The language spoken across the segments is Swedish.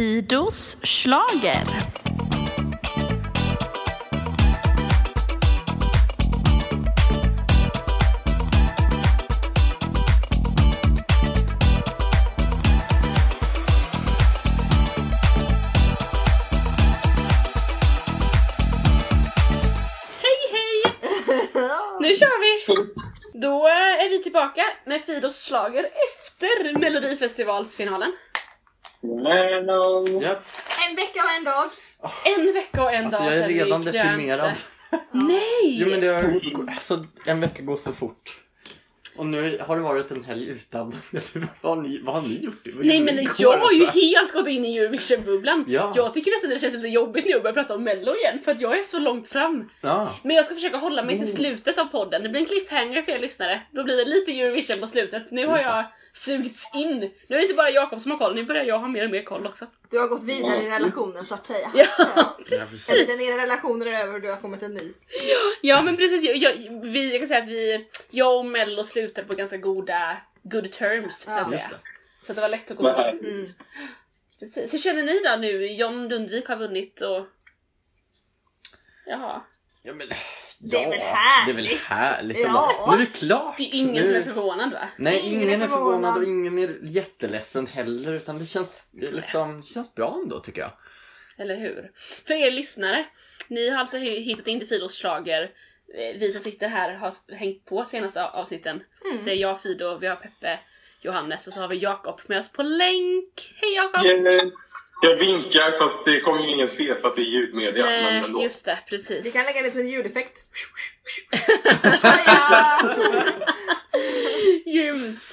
Fidos slager. Hej hej! Nu kör vi! Då är vi tillbaka med Fidos slager efter Melodifestivalsfinalen. Japp. En vecka och en dag. En vecka och en Alltså dag jag är redan deprimerad. Nej! Jo men det har, alltså, en vecka går så fort. Och nu har det varit en helg utan. vad, har ni, vad har ni gjort? Vad Nej men ni jag igår? har ju helt gått in i Eurovision-bubblan. Ja. Jag tycker nästan det känns lite jobbigt nu att börja prata om mello igen för att jag är så långt fram. Ja. Men jag ska försöka hålla mig till slutet av podden. Det blir en cliffhanger för er lyssnare. Då blir det lite Eurovision på slutet. Nu har jag sugits in. Nu är det inte bara Jakob som har koll, nu börjar jag ha mer och mer koll också. Du har gått vidare i relationen så att säga. Ja, Ja, Eller precis. den ena relationen är över och du har kommit en ny. Ja men precis, jag, jag, vi, jag kan säga att vi, jag och Mello slutade på ganska goda, good terms så att Ja. säga. Så att det var lätt att här- ihåg. Mm. Precis. Hur känner ni då nu? John Lundvik har vunnit och... Jaha. Ja, men, Det är väl härligt? Det är väl härligt. Ja. Nu är det klart. Det är ingen nu... som är förvånad va? Nej, Ingen ingen är är förvånad förvånad. och ingen är jätteledsen heller. Utan det känns, liksom, det känns bra ändå tycker jag. Eller hur? För er lyssnare, ni har alltså hi- hittat in till Fidos schlager. Eh, Vi som sitter här har hängt på senaste avsnitten. Mm. Det är jag, Fido, vi har Peppe, Johannes och så har vi Jakob med oss på länk. Hej Jakob! Yes. Jag vinkar fast det kommer ju ingen se för att det är ljudmedia. men Nej, ändå. just det, precis. Vi kan lägga en liten ljudeffekt. Grymt!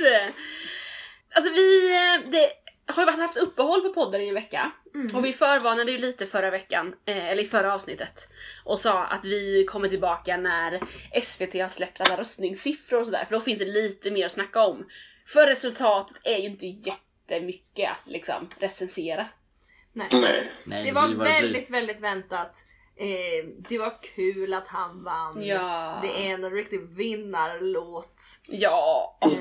Alltså vi, det har ju haft uppehåll på podden i en vecka. Och vi förvarnade ju lite förra veckan, eh, eller i förra avsnittet. Och sa att vi kommer tillbaka när SVT har släppt alla röstningssiffror och sådär. För då finns det lite mer att snacka om. För resultatet är ju inte jättemycket att liksom recensera. Nej. Nej. Nej, Det var väldigt, väldigt väntat. Eh, det var kul att han vann. Ja. Det är en riktig vinnarlåt. Ja! Ehm,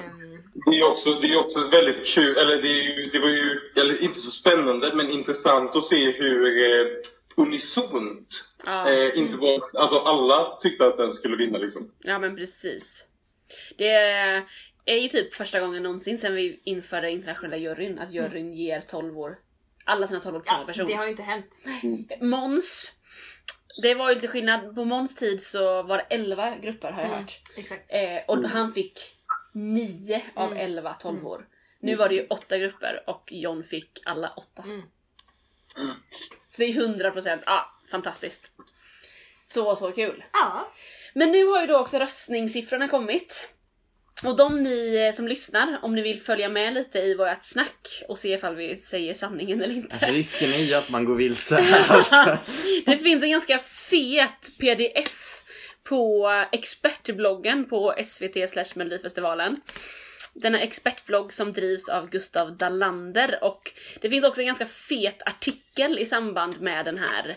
Det är också, det är också väldigt kul, eller det, är ju, det var ju eller inte så spännande men intressant att se hur eh, unisont, Ja. eh, inte bara, alltså alla tyckte att den skulle vinna liksom. Ja men precis. Det är ju typ första gången någonsin sedan vi införde internationella juryn att juryn ger 12 år, alla sina 12 år till samma ja, person. det har ju inte hänt. Måns, det var ju lite skillnad. På Måns tid så var det 11 grupper har jag Mm. hört. Exakt. Eh, och han fick 9 av Mm. 11 12 år. Nu var det ju 8 grupper och John fick alla 8. Mm. Så det är 100%, ah, fantastiskt. Så, så kul. Ja. Men nu har ju då också röstningssiffrorna kommit. Och de ni eh, som lyssnar, om ni vill följa med lite i vårt snack och se ifall vi säger sanningen eller inte. Risken är ju att man går vilse. Alltså. Det finns en ganska fet pdf på expertbloggen på SVT slash Melodifestivalen. Denna expertblogg som drivs av Gustav Dalander och det finns också en ganska fet artikel i samband med den här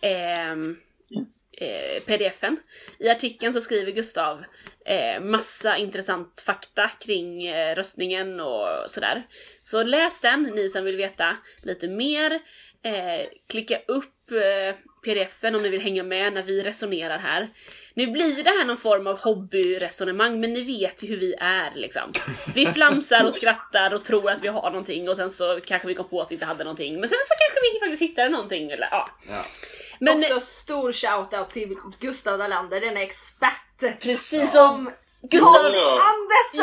ehm, eh, pdfen. I artikeln så skriver Gustav eh, massa intressant fakta kring eh, röstningen och sådär. Så läs den, ni som vill veta lite mer. Eh, klicka upp eh, pdfen om ni vill hänga med när vi resonerar här. Nu blir det här någon form av hobbyresonemang men ni vet ju hur vi är liksom. Vi flamsar och skrattar och tror att vi har någonting och sen så kanske vi kom på att vi inte hade någonting men sen så kanske vi faktiskt hittade någonting eller ja. Ja. Men Också stor shoutout till Gustav Dalander, den är expert. precis som Gustav... Ja!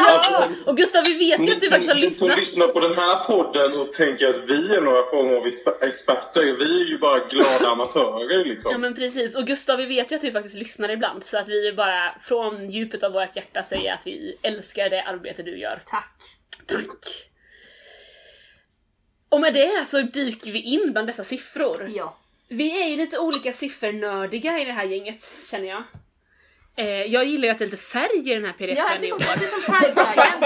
Alltså, och Gustav vi vet ju att du faktiskt har Ni som lyssnat. lyssnar på den här podden och tänker att vi är några former av exper- experter, vi är ju bara glada amatörer liksom. Ja men precis, och Gustav vi vet ju att du faktiskt lyssnar ibland så att vi bara från djupet av vårt hjärta säga att vi älskar det arbete du gör. Tack. Tack! Och med det så dyker vi in bland dessa siffror. Ja. Vi är ju lite olika siffernördiga i det här gänget känner jag. Eh, jag gillar ju att det är lite färg i den här Ja, pdfen jag i tycker år. också att det är som Prideflaggan.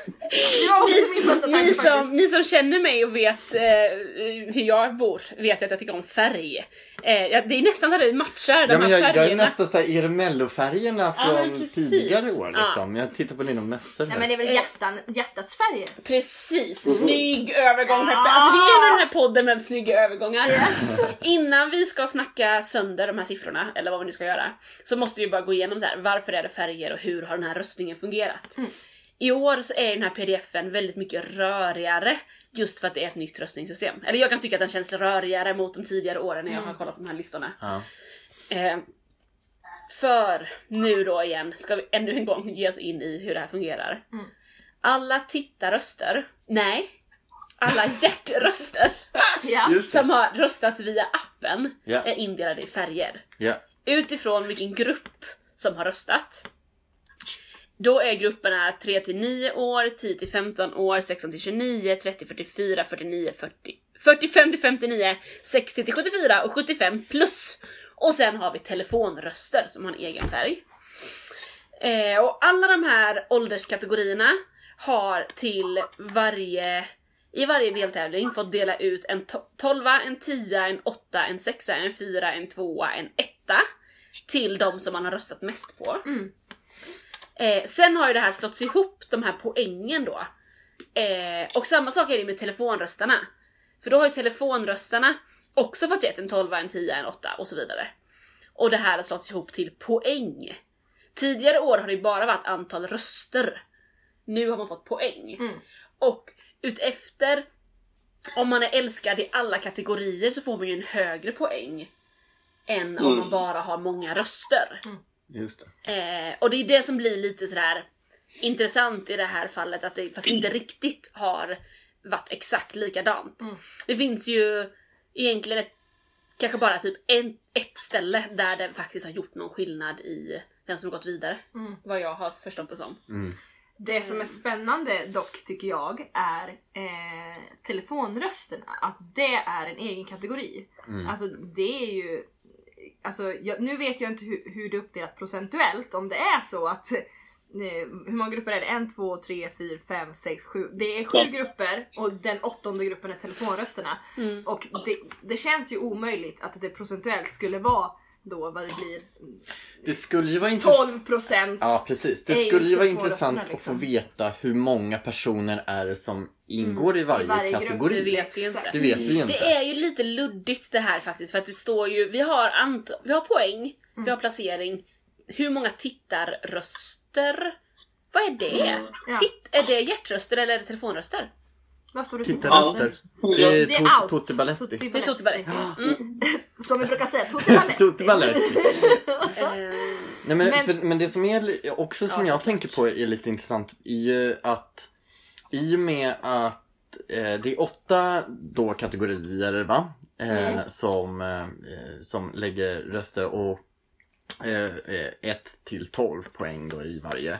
Det är fint. Det var också min första tanke Ni faktiskt. som, ni som känner mig och vet eh, hur jag bor vet att jag tycker om färg. Eh, ja, det är nästan så att det matchar de Ja, men här jag, jag är färgerna. nästan såhär, mellofärgerna Ja, från precis. tidigare år Ja. liksom? Jag tittar på dina mässor Nej men det är väl hjärtan, hjärtats färger? Precis, snygg övergång Peppe. Alltså vi är i den här podden med snygga övergångar. Innan vi ska snacka sönder de här siffrorna, eller vad vi nu ska göra, så måste vi bara gå igenom så här. varför är det färger och hur har den här röstningen fungerat? I år så är den här pdfen väldigt mycket rörigare just för att det är ett nytt röstningssystem. Eller jag kan tycka att den känns rörigare mot de tidigare åren när jag har kollat på de här listorna. Ja. Eh, för nu då igen ska vi ännu en gång ge oss in i hur det här fungerar. Mm. Alla tittarröster, nej, alla hjärtröster Ja. Som har röstats via appen Ja. är indelade i färger. Ja. Utifrån vilken grupp som har röstat. Då är grupperna 3 till 9 år, 10 till 15 år, 16 till 29, 30 44, 49, 40, 45 till 59, 60 till 74 och 75 plus. Och sen har vi telefonröster som har en egen färg. Eh, och alla de här ålderskategorierna har till varje i varje deltävling fått dela ut en to- 12, en 10, en 8, en 6, en 4, en 2, en 1 till de som man har röstat mest på. Mm. Eh, sen har ju det här slått ihop, de här poängen då. Eh, och samma sak är det med telefonröstarna. För då har ju telefonröstarna också fått gett en 12, en 10, en 8 och så vidare. Och det här har slått ihop till poäng. Tidigare år har det bara varit antal röster. Nu har man fått poäng. Mm. Och utefter om man är älskad i alla kategorier så får man ju en högre poäng än om Mm. man bara har många röster. Just det. Eh, och det är det som blir lite sådär intressant i det här fallet, att det faktiskt inte riktigt har varit exakt likadant. Mm. Det finns ju egentligen ett, kanske bara typ en, ett ställe där det faktiskt har gjort någon skillnad i vem som har gått vidare. Mm. Vad jag har förstått det som. Mm. Det som är spännande dock tycker jag är eh, telefonrösterna. Att det är en egen kategori. Mm. Alltså det är ju... Alltså, jag, nu vet jag inte hur, hur det är uppdelat procentuellt. Om det är så att... Eh, hur många grupper är det? En, två, tre, fyra, fem, sex, sju. Det är sju Ja. grupper och den åttonde gruppen är telefonrösterna. Mm. Och det, det känns ju omöjligt att det procentuellt skulle vara då vad det blir Det skulle ju vara intressant 12 procent. Ja precis, det skulle ju vara intressant att liksom. få veta hur många personer är det som ingår i varje, I varje grupp, kategori. Det vet vi inte. Det vet vi inte. Det är ju lite luddigt det här faktiskt för att det står ju, vi har, ant- vi har poäng, vi har placering, hur många tittarröster? Vad är det? Ja. Titt, är det hjärtröster eller är det telefonröster? Vad står det Ja. är Det är to-. Tutti Baletti. Det är Tutti Baletti. Mm. Som vi brukar säga, Tutti Baletti. Tutti Baletti. Eh, Nej, men, Men- För, men det som är också som Ja, jag tänker på är lite intressant är ju att i och med att eh, det är åtta då kategorier va? Eh, Mm. som, eh, som lägger röster och eh, 1 till 12 poäng då i varje.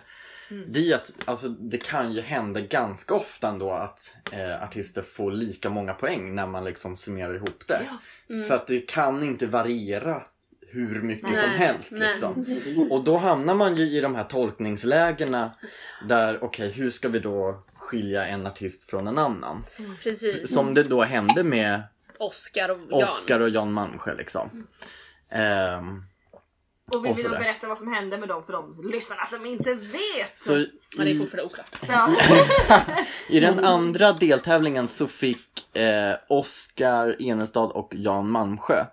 Mm. Det är ju att alltså, det kan ju hända ganska ofta ändå att eh, artister får lika många poäng när man liksom summerar ihop det. Mm. För att det kan inte variera hur mycket Nej. som helst. Liksom. Och då hamnar man ju i de här tolkningslägena där, okej, hur ska vi då skilja en artist från en annan? precis. Som det då hände med Oscar och Jan. Oscar och Jan Malmsjö liksom. Ehm, Och vi Och vill nog berätta vad som hände med dem för de lyssnarna som inte vet. så Ja, det är i, fortfarande oklart. Ja. i den andra deltävlingen så fick eh, Oscar Enestad och Jan Malmsjö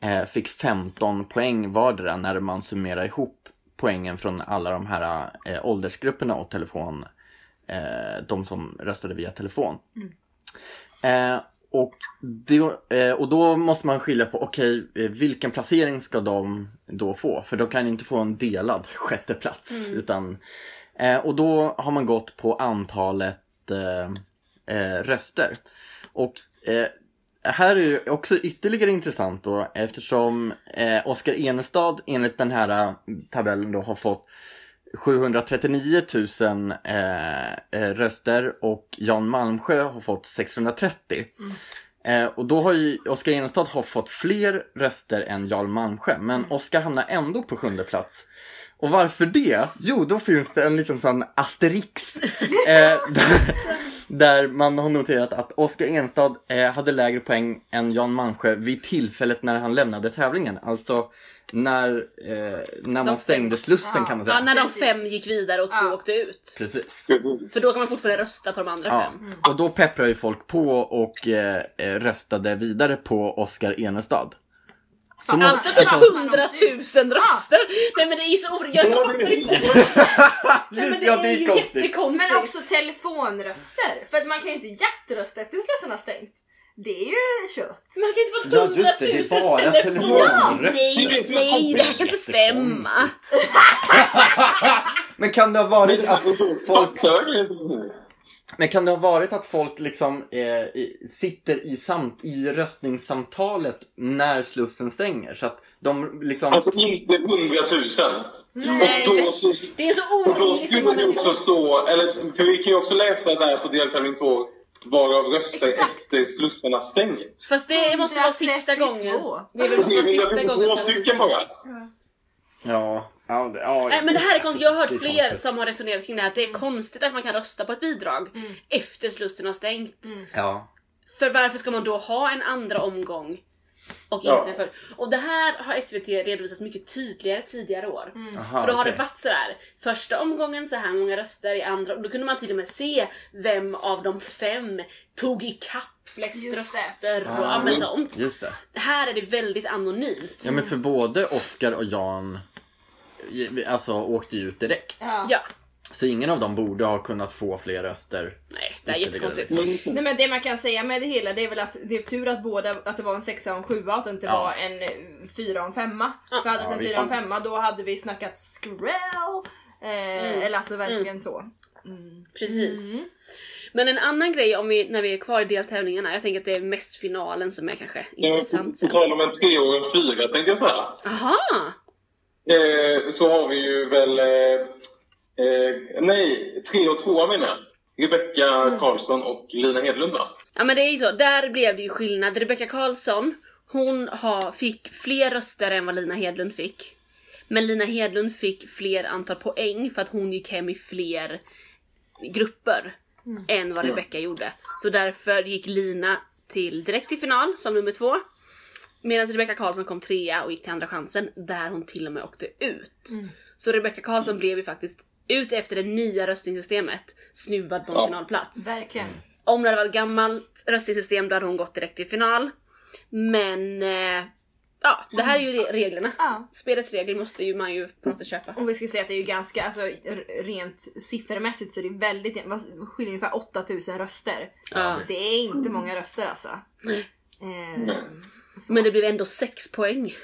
eh, fick 15 poäng vardera när man summerar ihop poängen från alla de här eh, åldersgrupperna och telefon, eh, de som röstade via telefon. Eh, och, det, eh, och då måste man skilja på, okej, eh, vilken placering ska de då få? För de kan inte få en delad sjätte plats. Utan, eh, och då har man gått på antalet eh, röster. Och eh, här är det också ytterligare intressant då eftersom eh, Oskar Enestad enligt den här tabellen då har fått 739 000 eh, eh, röster och Jan Malmsjö har fått 630. Eh, och då har ju Oskar Enestad har fått fler röster än Jan Malmsjö men Oskar hamnar ändå på sjunde plats. Och varför det? Jo, då finns det en liten sån asterix. eh, där, där man har noterat att Oskar Enstad eh, hade lägre poäng än Jan Malmsjö vid tillfället när han lämnade tävlingen. Alltså när, eh, när man stängde slussen kan man säga. Ja, när de fem gick vidare och två Ja. åkte ut. Precis. För då kan man fortfarande rösta på de andra Ja, fem. och då pepprar ju folk på och eh, eh, röstade vidare på Oskar Enestad. Så må- Alltså typ hundratusen röster! Nej men det är ju så orimligt, Ja, det är inte. så- Nej, men det Ja, det är är ju konstigt. jättekonstigt. Men också telefonröster. För att man kan ju inte hjärtrösta efter slussen har stängt. Det är ju kört. Man kan inte få Ja, hundratusen just det, det är bara telefon. telefonröster. Nej, är nej, det här kan inte stämma. Men kan det ha varit att folk. Men kan det ha varit att folk liksom eh, sitter i, samt, i röstningssamtalet när slussen stänger? Så att de liksom... Alltså inte hundratusen. Nej, Och då, så, Det är så och då orimligt. skulle det också stå, eller för vi kan ju också läsa där på deltävling två varav röster Exakt. efter slussarna stängt. Fast det måste vara sista 132. gången. Det är väl Det måste vara är sista gången. 132 som- stycken bara. Ja, ja, det, ja, Nej men det här är konstigt, jag har hört fler konstigt. som har resonerat kring det här att det är konstigt att man kan rösta på ett bidrag efter slussen har stängt. Ja. För varför ska man då ha en andra omgång? Och inte Ja. en för... Och det här har SVT redovisat mycket tydligare tidigare år. Aha, För då har okej. det varit sådär, första omgången så här många röster, i andra, då kunde man till och med se vem av de fem tog ikapp flest röster och Ah, men sånt. Just det. Här är det väldigt anonymt. Ja men för både Oscar och Jan alltså, åkte ju ut direkt. Ja. Ja, Så ingen av dem borde ha kunnat få fler röster. nej det är jättekonstigt. liksom. Nej men det man kan säga med det hela det är väl att det är tur att båda, att det var en sexa och en sjua och att det inte Ja. var en fyra och en femma. Ja. För hade det Ja, en fyra och en femma då hade vi snackat skräll. Eh, Eller alltså verkligen så. Mm. Precis. Mm. Men en annan grej om vi, när vi är kvar i deltävlingarna, jag tänker att det är mest finalen som är kanske intressant På tal om en tre och en fyra tänkte jag säga. Aha! Eh, så har vi ju väl... Eh, eh, nej, tre och två menar jag. Rebecka Mm. Karlsson och Lina Hedlund va? Ja men det är ju så, där blev det ju skillnad. Rebecka Karlsson, hon har, fick fler röster än vad Lina Hedlund fick. Men Lina Hedlund fick fler antal poäng för att hon gick hem i fler grupper än vad Rebecka gjorde. Så därför gick Lina till direkt till final som nummer två. Medan Rebecka Karlsson kom trea och gick till andra chansen där hon till och med åkte ut. Så Rebecka Karlsson blev ju faktiskt ut efter det nya röstningssystemet snuvad på en Ja. finalplats. Verkligen. Om det hade varit ett gammalt röstningssystem då hade hon gått direkt till final. Men eh, ja, det här är ju re- reglerna. Ja. Spelets regler måste ju man ju på något sätt köpa. Om vi skulle säga att det är ju ganska, alltså rent siffermässigt så är det väldigt, vad skiljer ungefär 8000 röster. Ja. Det är inte många röster alltså. Eh, så. Men det blev ändå 6 poäng.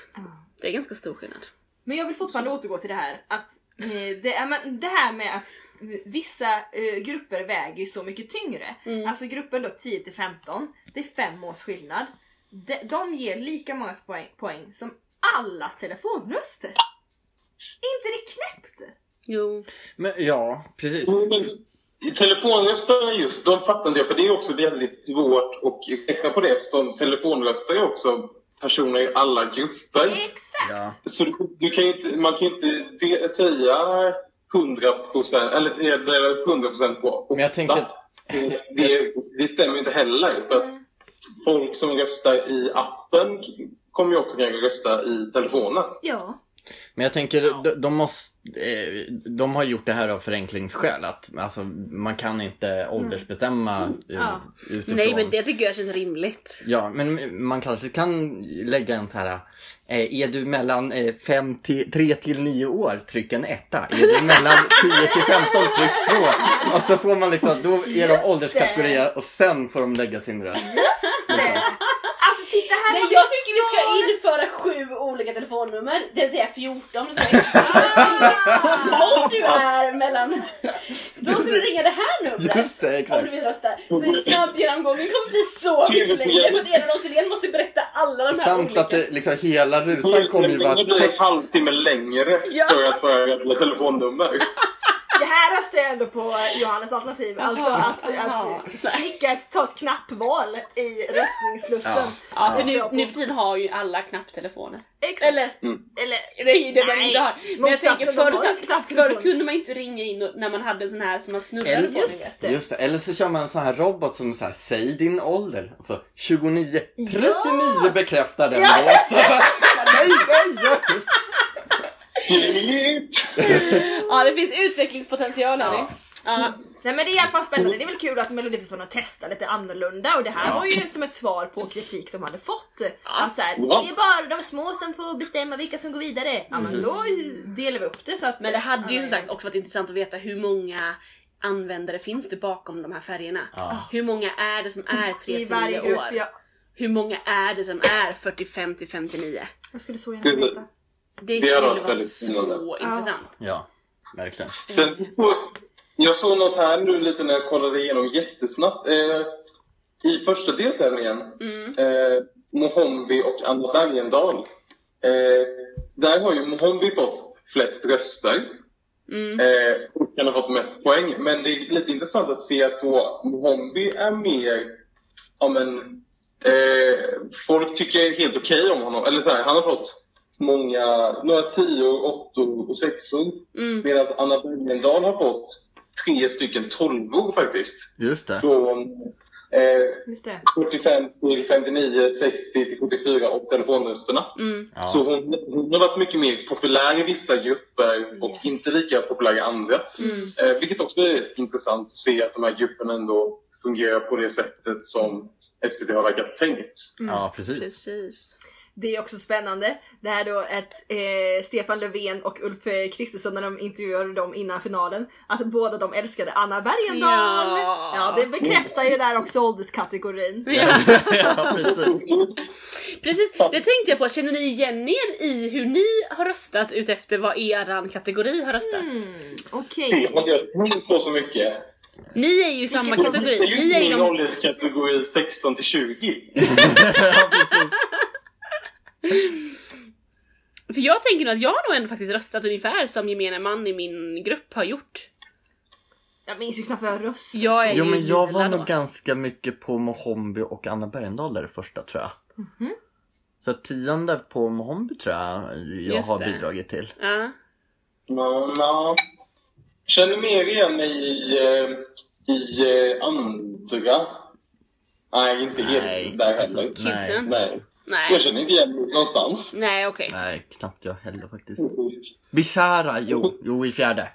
Det är ganska stor skillnad. Men jag vill fortfarande återgå till det här att det, är, men det här med att vissa eh, grupper väger ju så mycket tyngre. Mm. Alltså gruppen då 10 till 15, det är fem års skillnad. De, de ger lika många poäng, poäng som alla telefonröster. inte det knäppt? Jo. Men, ja, precis. Men telefonrösterna just, de fattar inte jag för det är också väldigt svårt att räkna på det eftersom telefonröster är också personer i alla grupper. Exakt! Ja. Så du, du kan inte, man kan ju inte de, säga 100 procent, eller dela upp 100 procent på åtta. Men jag tänker att- det, det, det stämmer inte heller för att folk som röstar i appen kommer ju också kunna rösta i telefonen. Ja. Men jag tänker, de, de måste, eh, de har gjort det här av förenklingsskäl. Att, alltså, man kan inte åldersbestämma eh, Ja. utifrån. Nej men det tycker jag känns rimligt. Ja, men man kanske kan lägga en så här. Eh, är du mellan eh, fem till, 3 till 9 år, tryck en etta. Är du mellan 10 till 15, tryck 2. Och så får man liksom, då är de Just ålderskategorier och sen får de lägga sin röst. Det. Titta här Nej jag tycker vi ska införa sju olika telefonnummer, det vill säga 14. Det ska vara- Om du är mellan... Då ska du ringa det här numret. Just det, Om du vill rösta. Så snabbgenomgången kommer bli så mycket längre för att Elin och Silén måste berätta alla de här Samt olika. att det, liksom, hela rutan kommer ju vara Det blir en halvtimme längre för att bara rätta telefonnummer. Det här röstar jag ändå på Johannes alternativ. Alltså att, att klicka ett, ta ett knappval i röstningsslussen. Ja, för Det nu, nu för tiden har ju alla knapptelefoner. Exakt. Eller, Eller nej det är man Nej, inte har. Men jag tänker förr, så, förr kunde man inte ringa in och- när man hade en sån här som man snurrade Eller- på. Just det. Just det, eller så kör man en sån här robot som så här, säg din ålder. Alltså 29, 39 bekräftar den Ja. då. Så nej, nej, Ja det finns utvecklingspotential här. Ja. Ja. Nej men det är i alla fall spännande, det är väl kul att Melodifestivalen testar lite annorlunda och det här Ja. var ju som ett svar på kritik de hade fått. Att så här, Ja. det är bara de små som får bestämma vilka som går vidare. Ja men då delar vi upp det så att... Men det hade ju som sagt också varit intressant att veta hur många användare finns det bakom de här färgerna? Ja. Hur många är det som är 3 I till varje 9 grupp, år? ja. Hur många är det som är 45 till 59? Jag skulle så gärna veta. Det hade skulle varit väldigt så spännande. intressant. Ja, verkligen. Sen så, jag såg något här nu lite när jag kollade igenom jättesnabbt. Eh, I första deltävlingen, Mm. eh, Mohombi och Anna Bergendahl. Eh, där har ju Mohombi fått flest röster. Mm. Eh, och han har fått mest poäng. Men det är lite intressant att se att då Mohombi är mer, ja men, eh, folk tycker helt okej om honom. Eller så här, han har fått många, några tior, åttor och sexor. Mm. Medan Anna Bergendahl har fått tre stycken tolvor faktiskt. Just det. Från eh, Just det. 45 till 59, 60 till 74 och telefonrösterna. Mm. Ja. Så hon, hon har varit mycket mer populär i vissa grupper och inte lika populär i andra. Mm. Eh, vilket också är intressant att se att de här grupperna ändå fungerar på det sättet som SVT har verkat tänkt. ja, precis. Precis. Det är också spännande. Det här är då ett eh, Stefan Löfven och Ulf Kristersson när de intervjuade dem innan finalen. Att båda de älskade Anna Bergendahl. Ja. Ja, det bekräftar ju där också ålderskategorin. Ja. ja, precis. Precis, det tänkte jag på. Känner ni igen er i hur ni har röstat utefter vad eran kategori har röstat? Mm, Okej. Har inte jag på så mycket. Ni är ju samma kategori. Ni är ju min de... ålderskategori 16 till 20. ja, precis. För jag tänker nog att jag har nog ändå faktiskt röstat ungefär som gemene man i min grupp har gjort. Jag minns ju knappt vad jag röstade. Jag är Jo ju men jag var nog ganska mycket på Mohombi och Anna Bergendahl där det första tror jag. Mhm. Så tionde på Mohombi tror jag jag Just har det. bidragit till. Ja. Ja, ja. Känner mer igen mig i, eh, i eh, andra. Nej, inte helt Nej, där alltså, heller. Nej. Nej. Nej. Jag känner inte igen mig någonstans. Nej okej. Nej, knappt jag heller faktiskt. Bishara, jo, jo i fjärde.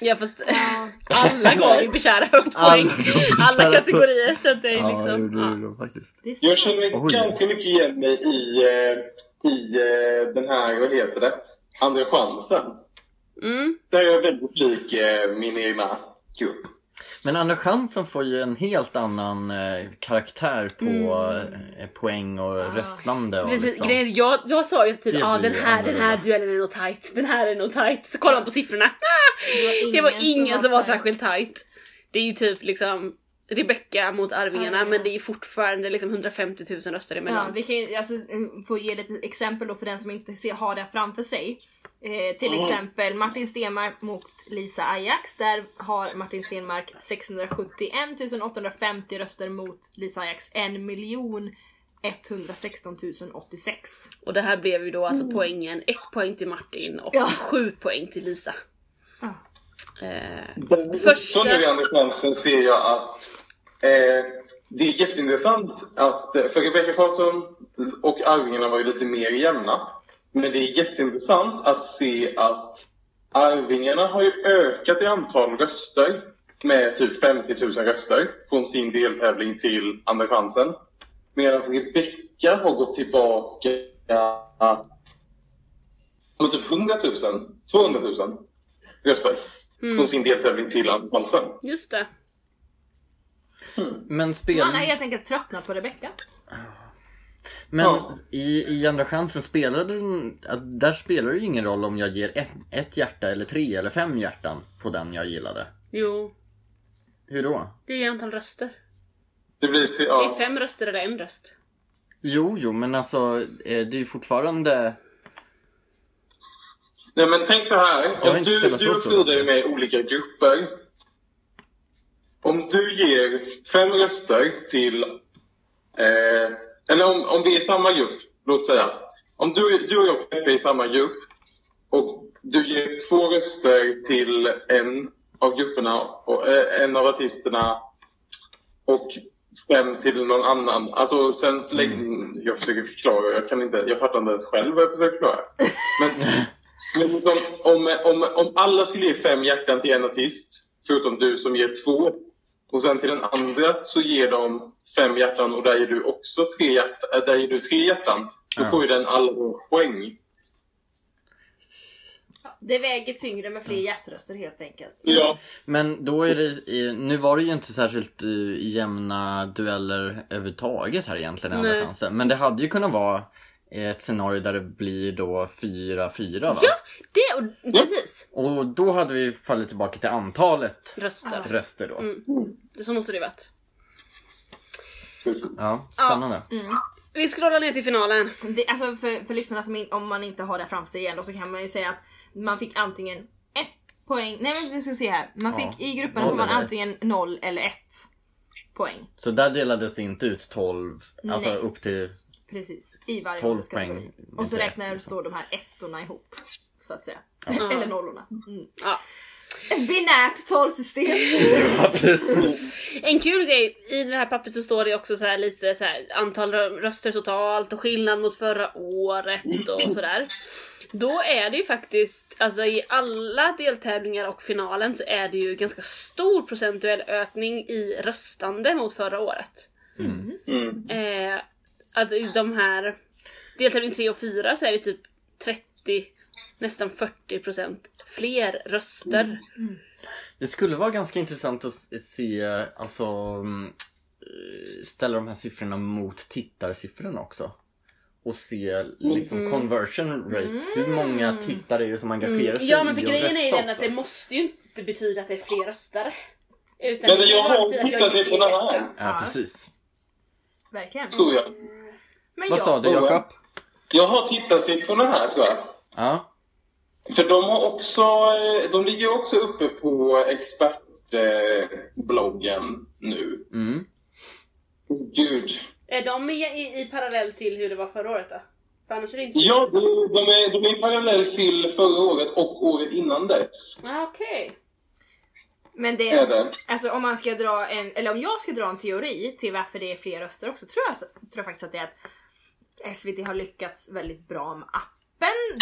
Ja fast alla går ju bekära högt Alla poäng. går Bishara Alla kategorier så att det är Ja, liksom... jo, det Ja. gjorde de faktiskt. Det är Jag sant. känner Oj. ganska mycket igen mig i, eh, i eh, den här, vad heter det, Andra chansen. Mm. Där är jag väldigt lik eh, min egna grupp. Men Andra chansen får ju en helt annan eh, karaktär på eh, poäng och röstande och Precis, liksom. grejen, jag, jag sa ju typ Det ah, den här, den här duellen är nog tight, den här är nog tight. Så kollar man på siffrorna. Ah, var det var ingen ingen som som var var tight. särskilt tight. Det är ju typ liksom Rebecca mot Arvingarna Arvingarna. men det är fortfarande liksom 150 000 röster Ja, emellan. vi kan ju alltså, mm, få ge lite exempel då för den som inte ser, har det framför sig. Eh, till exempel Martin Stenmark mot Lisa Ajax. Där har Martin Stenmark 671 850 röster mot Lisa Ajax 1 miljon 116 086. Och det här blev ju då alltså poängen, ett poäng till Martin och Ja. sju poäng till Lisa. Eh, Första... Så nu i chansen ser jag att eh, det är jätteintressant att, eh, för Rebecca Karlsson och Arvingarna var ju lite mer jämna. Men det är jätteintressant att se att Arvingarna har ju ökat i antal röster med typ 50 000 röster från sin deltävling till Andra chansen. Medan Rebecca har gått tillbaka med typ 100 000, 200 000 röster Mm. från sin deltävling till chansen. Just det. Men spel... Han har helt enkelt tröttnat på Rebecca. Men Ja. i, i andra chansen spelade den, där spelar det ju ingen roll om jag ger ett, ett hjärta eller tre eller fem hjärtan på den jag gillade. Jo, Hur då? det är ju antal röster. Det blir till, Det ja. är fem röster eller en röst. Jo, jo, men alltså eh, det är ju fortfarande... Nej men tänk så här. inte du, du och Frida är med i olika grupper. Om du ger fem röster till... Eh, eller om, om vi är i samma grupp, låt säga. Om du, du och jag Peppe är i samma grupp och du ger två röster till en av grupperna, och, eh, en av artisterna och fem till någon annan. Alltså sen släng, Jag försöker förklara, jag kan inte, jag fattar inte ens själv vad jag försöker förklara. Men, men liksom, om, om, om alla skulle ge fem hjärtan till en artist, förutom du som ger två, och sen till den andra så ger de fem hjärtan och där ger du också tre hjärtan, äh, där ger du tre hjärtan. Då Ja. får ju den alla poäng. Det väger tyngre med fler hjärtröster helt enkelt. Ja. Men då är det, nu var det ju inte särskilt uh, jämna dueller överhuvudtaget här egentligen andra chansen. Men det hade ju kunnat vara ett scenario där det blir då 4-4 va? Ja, det och precis. Och då hade vi fallit tillbaka till antalet Röster. röster då. Mm. Så måste det varit. Ja, spännande. Vi scrollar ner till finalen. Det, alltså för, för lyssnarna som in, om man inte har det framför sig igen så kan man ju säga att man fick antingen ett poäng, nej men vi ska se här. Man Ja. fick i grupperna får man antingen 0 eller 1 poäng. Så där delades det inte ut 12, alltså Nej. upp till... Precis, i varje 12 ålderskategori. poäng, Och så räknar jag liksom. då de här ettorna ihop. Så att säga. Ja. eller nollorna. Mm. Ja. Ett binärt talsystem. Ja, precis. En kul grej, i det här pappret så står det också så här lite så här, antal rö- röster totalt och skillnad mot förra året och sådär. Då är det ju faktiskt, alltså i alla deltävlingar och finalen så är det ju ganska stor procentuell ökning i röstande mot förra året. Mm. Eh, att i de här deltävling 3 och 4 så är det typ 30, nästan 40% fler röster. Det skulle vara ganska intressant att se, alltså mm, ställa de här siffrorna mot tittarsiffrorna också. Och se liksom conversion rate, hur många tittare är det som engagerar sig Ja men för i grejen är ju den att det måste ju inte betyda att det är fler röstare. Utan Men det jag har tittarsiffrorna här. Ja precis. Verkligen. Tror jag. Men Vad ja, sa du Jakob? Jag har tittarsiffrorna här tror jag. Ja. För de har också, eh, de ligger också uppe på expertbloggen nu. Mm. Gud. Är de med i, i parallell till hur det var förra året då? För annars är det inte... Ja, de, de, är, de är parallellt till förra året och året innan dess. Ah, Okej. men det, Är det. Alltså om man ska dra en, eller om jag ska dra en teori till varför det är fler röster också tror jag, tror jag faktiskt att det är att SVT har lyckats väldigt bra med appen.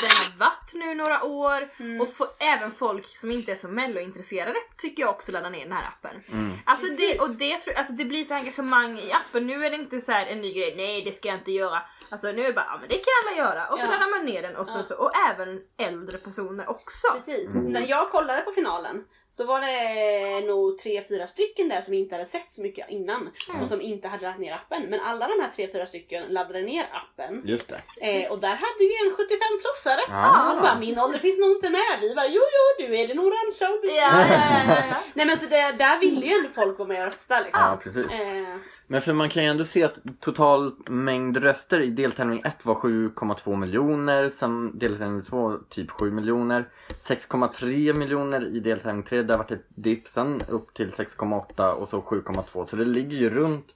Den har varit nu några år och få, även folk som inte är så mellointresserade tycker jag också laddar ner den här appen. Alltså, det, och det, tror- alltså det blir ett engagemang i appen. Nu är det inte så här en ny grej, nej det ska jag inte göra. Alltså nu är det bara, ja men det kan alla göra. Och så Ja. laddar man ner den och, så, Ja. så, och även äldre personer också. Precis. När jag kollade på finalen då var det nog tre fyra stycken där som inte hade sett så mycket innan och som inte hade laddat ner appen. Men alla de här tre fyra stycken laddade ner appen. Just det. Eh, och där hade vi en 75-plussare. Ah. Och bara, min ålder finns nog inte med. Vi bara, jo jo du är den orangea och Ja, ja, ja, ja. Nej men så det, där ville ju ändå folk gå med och rösta liksom. Ja, precis. Eh, Men för man kan ju ändå se att total mängd röster i deltävling 1 var 7,2 miljoner, sen deltävling 2 typ 7 miljoner, 6,3 miljoner i deltävling 3, där vart det dipp, sen upp till 6,8 och så 7,2 så det ligger ju runt,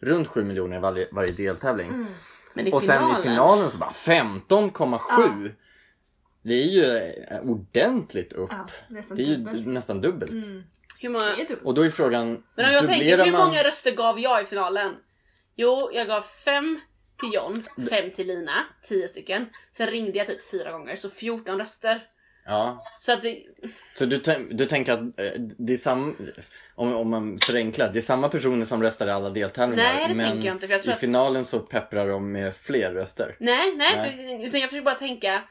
runt 7 miljoner i varje, varje deltävling. men i Och sen finalen, i finalen så bara 15,7! Det är ju eh, ordentligt upp. Ja, nästan det är ju dubbelt. nästan dubbelt. hur många... Och då är frågan, Men om jag tänker, hur man... många röster gav jag i finalen? Jo, jag gav fem till John, fem till Lina, tio stycken. Sen ringde jag typ fyra gånger, så 14 röster. Ja, Så att det, Så du, du tänker att eh, det är samma, om, om man förenklar, det är samma personer som röstar i alla deltävlingar Nej, det men tänker jag inte, för jag tror i att- finalen så pepprar de med fler röster. nej, nej, Nej. utan jag försöker bara tänka.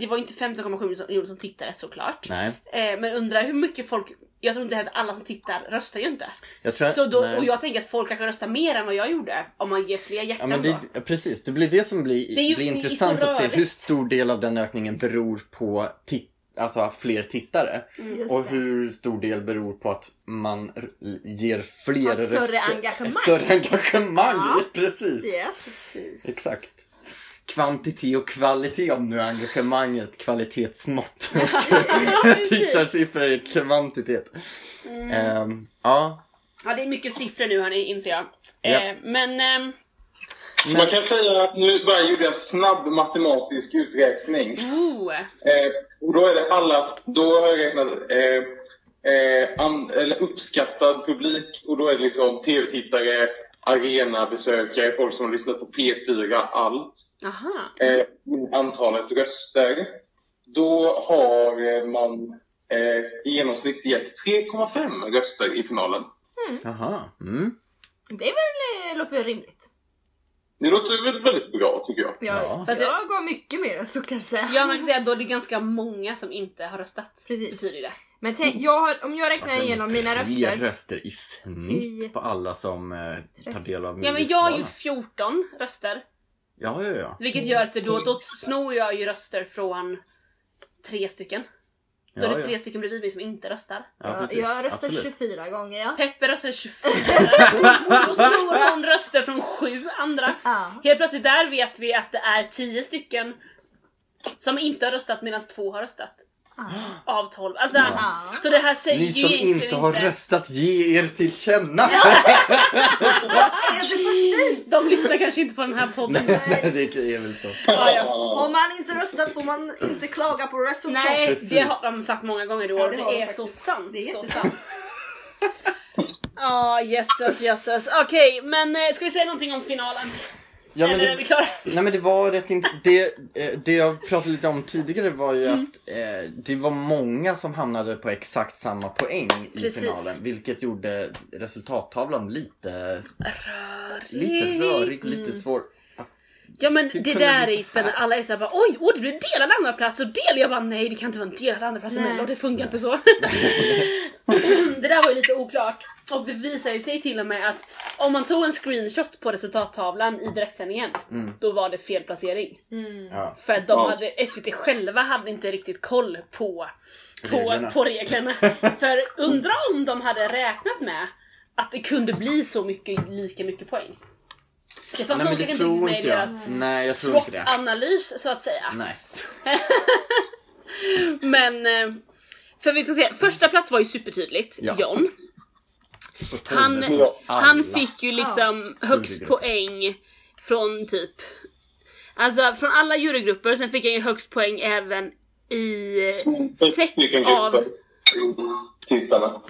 Det var inte 15,7 miljoner som tittade såklart. Nej, Eh, men undrar hur mycket folk, jag tror inte att alla som tittar röstar ju inte. jag tror Så då, nej. och jag tänker att folk kanske röstar mer än vad jag gjorde om man ger fler Ja hjärtan men då. det, precis, det blir det som blir, Det ju- blir intressant att se hur stor del av den ökningen beror på tit- alltså fler tittare. Just Och det. hur stor del beror på att man ger fler större röster. engagemang. Större engagemang, Ja. precis. Yes. Precis. Exakt. Kvantitet och kvalitet om nu engagemanget kvalitetsmått. precis. Tittarsiffror är kvantitet. Mm. Ehm, ja, Ja, det är mycket siffror nu hörni, inser jag. Ja. Eh, men... ehm, Man kan säga att nu bara gjorde jag en snabb matematisk uträkning. oh, Eh, och då är det alla, då har jag räknat eh, eh, an, eller uppskattad publik och då är det liksom tv-tittare, arenabesökare, folk som har lyssnat på P4, allt. aha. Eh, antalet röster. Då har eh, man eh, i genomsnitt gett 3,5 röster i finalen. jaha. Mm. Det är väl, eh, låter väl rimligt. Det låter väl väldigt bra tycker jag. Jag, Ja. Fast jag gav mycket mer så kan jag säga. Ja, man kan säga att då är det ganska många som inte har röstat. Precis. Betyder det. Men tänk, jag har, om jag räknar igenom mina Alltså, Tre röster. röster i snitt Tio. på alla som eh, tar del av Ja, men jag har ju Melodifestivalen. 14 röster. Ja, ja, ja. Vilket gör att det då, då snor jag ju röster från tre stycken. Då är ja, det ja. tre stycken bredvid mig som inte röstar. Ja, jag, precis. jag har röstat Absolut. 24 gånger ja. Peppe röstar 24. Då snor hon röster från sju andra. Ja. Helt plötsligt där vet vi att det är 10 stycken som inte har röstat medan två har röstat. Av 12. Alltså, Ja. Så det här säger Ni som inte har röstat, ge er till känna! De lyssnar kanske inte på den här podden. Nej, det är väl så. Ja, ja. Om man inte röstat får man inte klaga på resultat. Nej, Precis. det har de sagt många gånger i år. Ja, det, är så sant. Det är så sant. Ja, jösses, jösses. Okej, men eh, ska vi säga någonting om finalen? Ja, men Eller är vi det, klara? nej men det var rätt int- det, eh, det jag pratade lite om tidigare var ju Mm. att eh, det var många som hamnade på exakt samma poäng i Precis. finalen. Vilket gjorde resultattavlan lite, lite Rörig. rörig, lite svår. Ja men Hur det där är ju spännande. Alla är såhär bara oj, oj det blir delad andra plats och del. Jag bara nej det kan inte vara en delad andra plats Nej. Mello, det funkar inte så. det där var ju lite oklart. Och det visar ju sig till och med att om man tog en screenshot på resultattavlan i direktsändningen, Mm. då var det fel placering. ja. För att de hade, SVT själva hade inte riktigt koll på, på, Reglerna. på reglerna. För undra om de hade räknat med att det kunde bli så mycket, lika mycket poäng. Det fanns nog inte tror riktigt med i deras Nej jag tror inte det. SWOT-analys så att säga. Nej. Men, eh, för vi ska se, första plats var ju supertydligt, Ja. John. Han, Ja. han fick ju liksom högst Jurygrupper. poäng från typ Alltså från alla jurygrupper, sen fick han ju högst poäng även i eh, sex stycken av. Tittarna.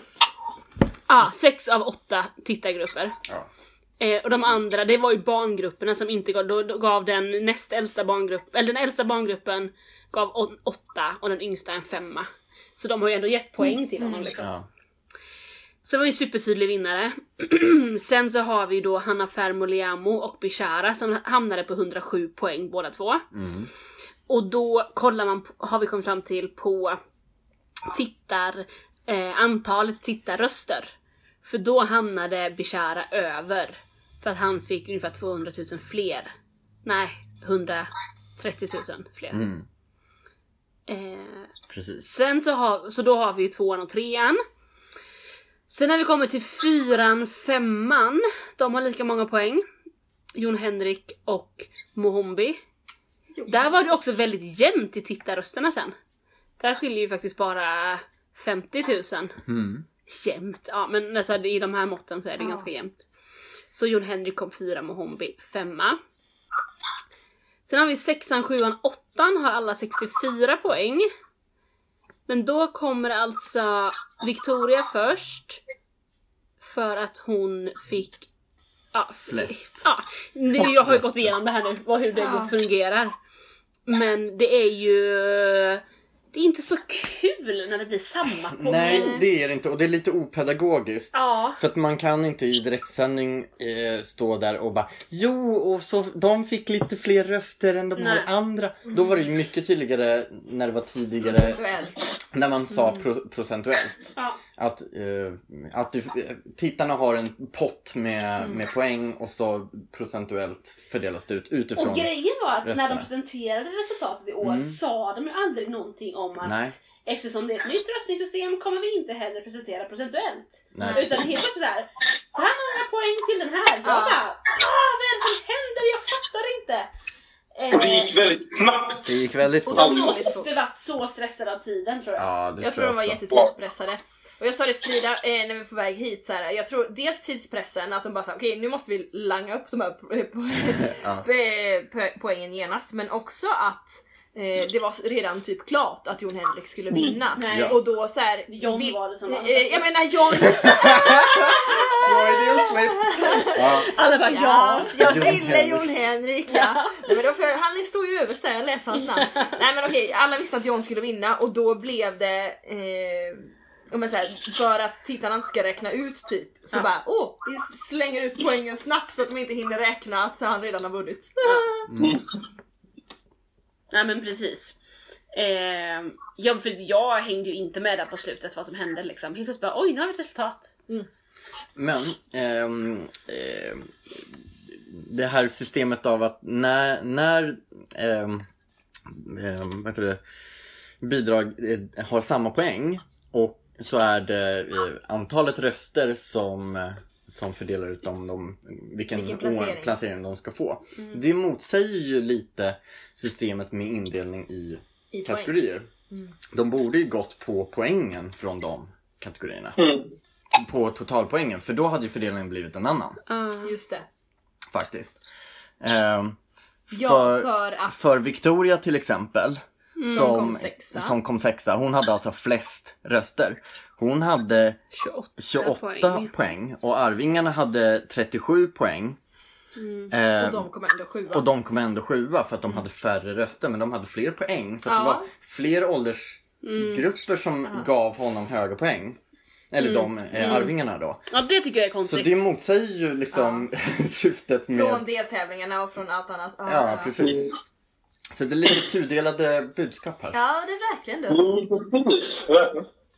ah, sex av åtta tittargrupper. Ja. Eh, och de andra, det var ju barngrupperna som inte gav, då, då gav den näst äldsta barngruppen, eller den äldsta barngruppen gav å- åtta och den yngsta en femma. Så de har ju ändå gett poäng till honom liksom. Ja. Så det var ju en supertydlig vinnare. Sen så har vi då Hanna Fermo och Bishara som hamnade på 107 poäng båda två. Mm. Och då kollar man, har vi kommit fram till på tittar, eh, antalet tittarröster. För då hamnade Bishara över. För att han fick ungefär 200 000 fler. Nej, 130 000 fler. Mm. Eh, Precis. Sen så, har, så då har vi ju tvåan och trean. Sen när vi kommer till fyran, femman. De har lika många poäng. Jon Henrik och Mohombi. Där var det också väldigt jämnt i tittarrösterna sen. Där skiljer ju faktiskt bara 50 000. Mm. Jämnt, ja men alltså, i de här måtten så är det Ja. ganska jämnt. Så Jon Henrik kom fyra, Mohombi femma. Sen har vi sexan, sjuan, åttan har alla 64 poäng. Men då kommer alltså Victoria först. För att hon fick... Ja, Flest. Ja, det, jag har ju gått igenom det här nu, vad, hur det Ja. fungerar. Men det är ju... Det är inte så kul när det blir samma poäng. Nej det är det inte och det är lite opedagogiskt. Ja. För att man kan inte i direktsändning eh, stå där och bara Jo, och så de fick lite fler röster än de här andra. Då var det ju mycket tydligare när det var tidigare Procentuellt. när man sa pro- procentuellt. Ja. Att, eh, att du, tittarna har en pott med, med poäng och så procentuellt fördelas det ut utifrån. Och grejen var att när de rösterna. presenterade resultatet i år Mm. sa de ju aldrig någonting om att Nej. eftersom det är ett nytt röstningssystem kommer vi inte heller presentera procentuellt. Nej, Utan helt plötsligt såhär, så här många poäng till den här. Jag Ja. bara, ah, vad är det som händer? Jag fattar inte. Och det gick väldigt snabbt. Det gick väldigt fort. Otroligt De måste varit så stressade av tiden tror jag. Ja, det Jag tror tror de var jättetidspressade. Och jag sa det till Frida eh, när vi var på väg hit, så här, jag tror dels tidspressen, att de bara sa okej nu måste vi langa upp de här po- po- po- po- poängen genast, men också att eh, det var redan typ klart att Jon Henrik skulle vinna. Nej. Ja. Och då så här, John vill- var det som var eh, Jag menar John, Freudian slip. Ja, Alla bara ja, ja. jag ville. Jon Henrik ja. Nej, men då för, han stod ju överst där, jag läser hans namn. Nej men okej, alla visste att John skulle vinna och då blev det eh, om man säger, för att tittarna inte ska räkna ut typ så Ja. bara åh, vi slänger ut poängen snabbt så att de inte hinner räkna att han redan har vunnit. Nej men precis. Eh, ja, för jag hängde ju inte med där på slutet vad som hände liksom. Helt plötsligt bara oj nu har vi ett resultat. Men ehm, ehm, det här systemet av att när, när ehm, ehm, vad heter det, bidrag eh, har samma poäng och så är det eh, antalet röster som, eh, som fördelar ut om de, vilken, Vilken placering. placering. placering de ska få. Det motsäger ju lite systemet med indelning i I kategorier. De borde ju gått på poängen från de kategorierna. Mm. På totalpoängen, för då hade ju fördelningen blivit en annan Just det. faktiskt. Ehm, Ja, för, för att för Victoria till exempel, som, kom sexa. som kom sexa, hon hade alltså flest röster. Hon hade 28, 28 poäng. och Arvingarna hade 37 poäng. Ehm, och de kom ändå sjua. och de kom ändå sjua för att de hade färre röster men de hade fler poäng. Så att det Ja. var fler åldersgrupper som gav honom höga poäng. Eller de eh, Arvingarna då. Ja det tycker jag är Så konstigt. det motsäger ju liksom syftet med... Från deltävlingarna och från allt annat. Ja, precis. Så det är lite tudelade budskap här. Ja, det är verkligen det. Mm, precis.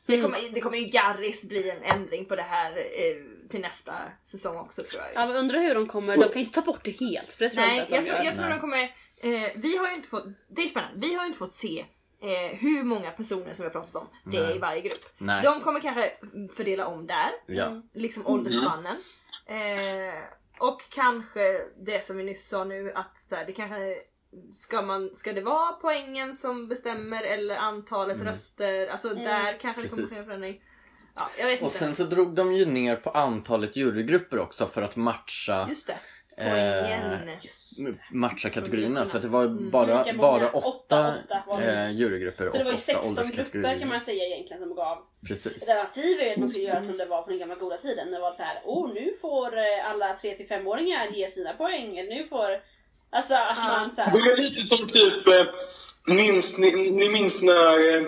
Det kommer, det kommer ju Garris bli en ändring på det här eh, till nästa säsong också tror jag. Ja men undrar hur de kommer, de kan ju inte ta bort det helt för det tror Nej, jag inte jag att de tror, gör. jag tror de kommer... Eh, vi har ju inte fått... Det är spännande. Vi har ju inte fått se eh, hur många personer som vi har pratat om det är i varje grupp. Nej. De kommer kanske fördela om där, Ja. liksom åldersspannen. Eh, och kanske det som vi nyss sa nu att så här, det kanske Ska, man, ska det vara poängen som bestämmer eller antalet röster? Alltså där kanske det kommer Precis. ske en förändring. Ja, jag vet Och inte. sen så drog de ju ner på antalet jurygrupper också för att matcha, Just det. Eh, Poängen. matcha kategorierna. Så att det var bara, Lika många. bara Åtta, åtta åtta eh, jurygrupper Så det var ju åtta 16 grupper kan man säga egentligen som gav Precis. Ett alternativ är ju att man skulle göra som det var på den gamla goda tiden. Det var så här, oh nu får eh, alla 3-5-åringar ge sina poäng. Eller nu får... Alltså att man så här, Det är lite som typ, eh, minns, ni, ni minns när, eh,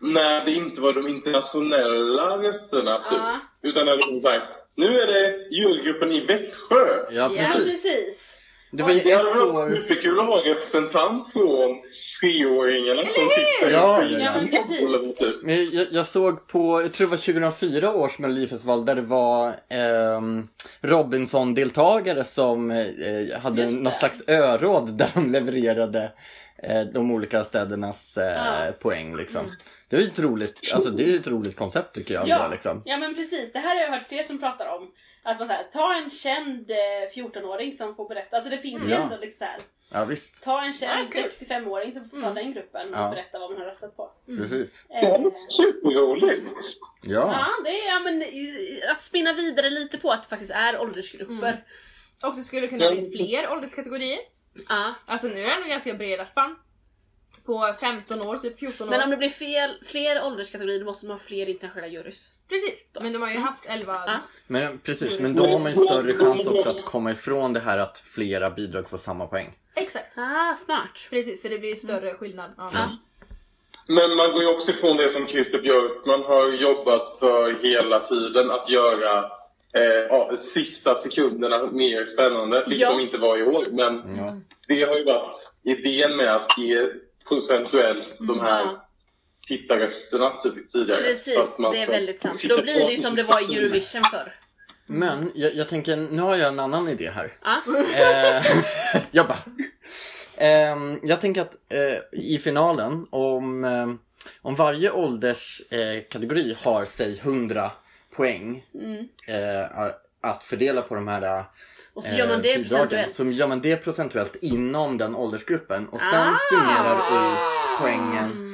när det inte var de internationella rösterna typ. Ja. Utan när det var nu är det jurygruppen i Växjö. Ja, Ja precis. precis. Det var ju Det hade ett varit år... superkul att ha en representant från treåringarna som sitter Ja, i ja, men precis. typ. Men jag, jag såg på, jag tror det var 2004 års Melodifestival där det var ehm, Robinson-deltagare som eh, hade något slags öråd där de levererade eh, de olika städernas eh, Ja. Mm. poäng liksom. Det är ju ett roligt, alltså det är ett roligt koncept tycker jag. Ja, Då, liksom. ja men precis. Det här har jag hört fler som pratar om. Att man så här, ta en känd eh, 14-åring som får berätta. Alltså det finns ju Ja. ändå liksom så här, Ja visst, Ta en känd kul. 65-åring som får ta den gruppen och Ja. berätta vad man har röstat på. precis. Det Eh, var superroligt. Ja. Ja, det är ja, men, att spinna vidare lite på att det faktiskt är åldersgrupper. Och det skulle kunna bli fler ålderskategorier. Ja. Alltså nu är det ändå ganska breda spann. På 15 år, typ 14 år. Men om det blir fel, fler ålderskategorier då måste man ha fler internationella jurys. Precis, men de har ju haft 11... Ja. Men precis, men då har man ju större chans också att komma ifrån det här att flera bidrag får samma poäng. Exakt. Ah, smart. Precis, för det blir ju större skillnad. Ja. Ja. Men man går ju också ifrån det som Christer Björkman har jobbat för hela tiden, att göra eh, ja, sista sekunderna mer spännande, vilket Ja. de inte var i år. Men Ja. det har ju varit idén med att ge procentuellt de här Ja. tittarrösterna typ, tidigare. Precis, det är väldigt sant. Då blir det som det var i. Eurovision förr. Men jag, jag tänker, nu har jag en annan idé här. Ja. Eh, jag bara. Ehm, jag tänker att eh, i finalen, om, eh, om varje ålderskategori kategori har säg 100 poäng Mm. att fördela på de här Och så gör man det eh, bidragen, procentuellt. Så gör man det procentuellt inom den åldersgruppen och sen Ah! summerar ut poängen.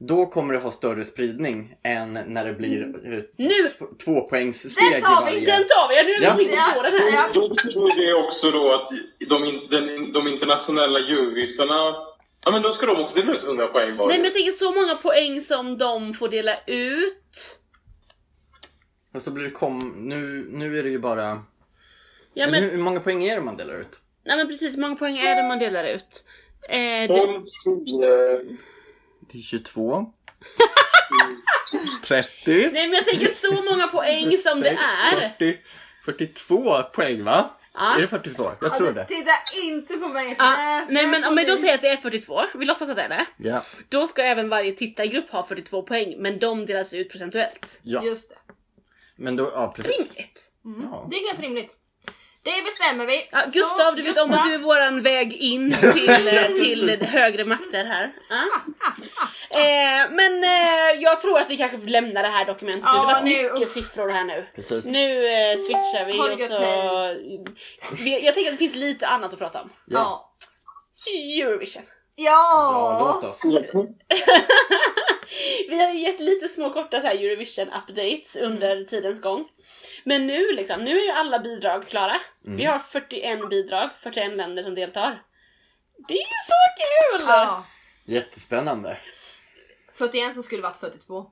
Då kommer det ha större spridning än när det blir eh, Nu- t- tvåpoängssteg Den i tar vi, varje. Den tar vi! Jag nu är ja. på den här. Ja. Då betyder det också då att de, den, de internationella jurysarna, ja men då ska de också dela ut 100 poäng var. Nej men jag tänker så många poäng som de får dela ut. Och så blir det kom... Nu, nu är det ju bara... Ja men, hur, många poäng är det man delar ut? nej, men precis, hur många poäng är det man delar ut? Eh, det, 12, 10, Det är 22. 30. nej men jag tänker så många poäng som det är. 40, 42 poäng va? Ja. Är det 42? Jag tror det. Titta inte på mig för Ja, nej men om jag då säger att det är 42, vi låtsas att det är det. Ja. Då ska även varje tittargrupp ha 42 poäng, men de delas ut procentuellt. ja. Just det. Men då, ja precis. Rimligt. Ja. Det är helt rimligt. Det bestämmer vi. Ja, Så, Gustav, du vet om att du är våran väg in till, eh, till högre makter här. Ja. Eh, men eh, jag tror att vi kanske lämnar det här dokumentet. Ja, Det var nu, mycket siffror här nu. Precis. Nu eh, switchar vi och så... Vi, jag tänker att det finns lite annat att prata om. Ja. Eurovision. Ja, Ja. låt oss. Vi har ju gett lite små korta så här Eurovision updates under tidens gång. Men nu liksom, nu är ju alla bidrag klara. Vi har 41 bidrag, 41 länder som deltar. Det är ju så kul! Ja. Jättespännande. 41 som skulle varit 42.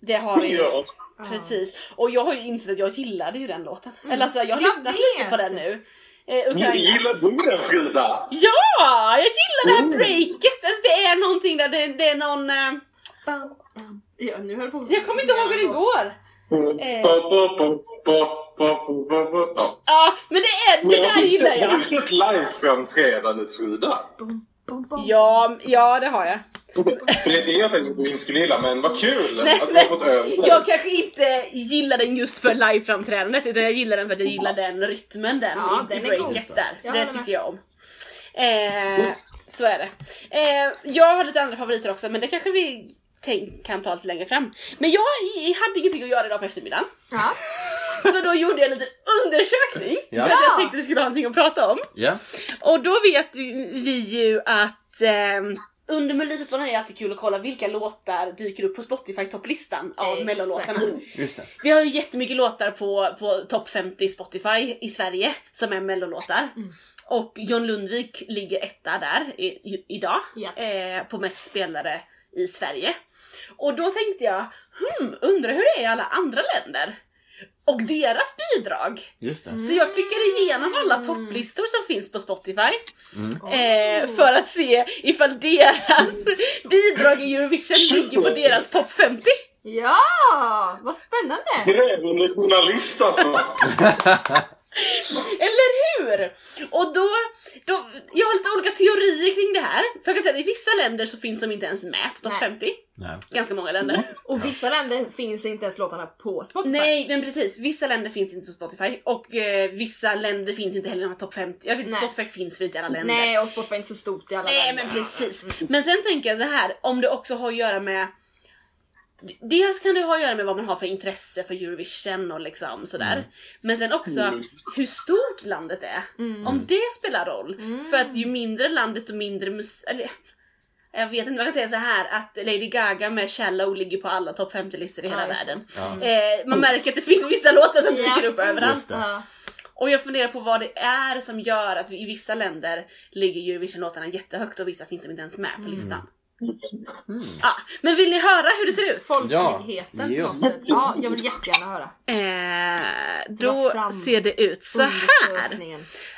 Det har vi ju. Ja. Precis. Och jag har ju insett att jag gillade ju den låten. Mm. Eller alltså jag har Jag lyssnat lite på den nu. Eh, Ukrainas. Gillar du den Frida? Ja! Jag gillar det här Mm. breaket! Alltså, det är någonting där det, det är någon... Eh, Bam, bam. Ja, nu höll jag på jag kommer inte ihåg hur det går. Eh. Ba. Ja. Men det är det där gillar sett- Har jag. du sett live-framträdandet Frida? Bum, bum, bum. Ja, ja det har jag. För det är det jag tänkte att du inte skulle gilla, men vad kul Nej, att du har fått över. Jag kanske inte gillar den just för liveframträdandet utan jag gillar den för att jag gillar den rytmen den Ja, i, i den är god. breaket där. Jag det tycker med. jag om. Eh, så är det. Eh, jag har lite andra favoriter också men det kanske vi tänk, kan ta lite längre fram. Men jag i- hade ingenting att göra idag på eftermiddagen. Ja. Så då gjorde jag en liten undersökning Ja. för att jag tänkte vi skulle ha någonting att prata om. Ja. Och då vet vi vi ju att eh, under Melodifestivalen är det alltid kul att kolla vilka låtar dyker upp på Spotify-topplistan av mellolåtarna. Vi har ju jättemycket låtar på, på topp 50 Spotify i Sverige som är mellolåtar. Och John Lundvik ligger etta där i, i, idag Ja. eh, på mest spelare i Sverige. Och då tänkte jag, hmm, undrar hur det är i alla andra länder? Och deras bidrag. Just det. Så jag klickade igenom alla topplistor som finns på Spotify. Mm. Eh, för att se ifall deras bidrag i Eurovision ligger på deras topp 50. Ja, vad spännande! Grävande journalist alltså. Eller hur? Och då, då, jag har lite olika teorier kring det här. För jag kan säga att i vissa länder så finns de inte ens med på topp Nej. 50. Nej. Ganska många länder. Och vissa länder finns inte ens låtarna på Spotify. Nej men precis, vissa länder finns inte på Spotify och eh, vissa länder finns inte heller i de här topp 50. Jag vet inte, Nej. Spotify finns väl inte i alla länder. Nej, och Spotify är inte så stort i alla Nej länder. men precis. Men sen tänker jag så här, om det också har att göra med Dels kan det ha att göra med vad man har för intresse för Eurovision och liksom sådär. Men sen också Mm. hur stort landet är. Mm. Om det spelar roll. För att ju mindre land desto mindre mus... Jag vet inte, man kan säga så här att Lady Gaga med Shallow ligger på alla topp 50-listor i Ja, hela det. världen. Ja. Eh, man märker att det finns vissa låtar som Ja. dyker upp överallt. Ja. Och jag funderar på vad det är som gör att i vissa länder ligger Eurovision-låtarna jättehögt och vissa finns de inte ens med på listan. Mm. Ja, men vill ni höra hur det ser ut? Folkligheten Ja, sätt. Ja, jag vill jättegärna höra. Eh, då ser det ut så här.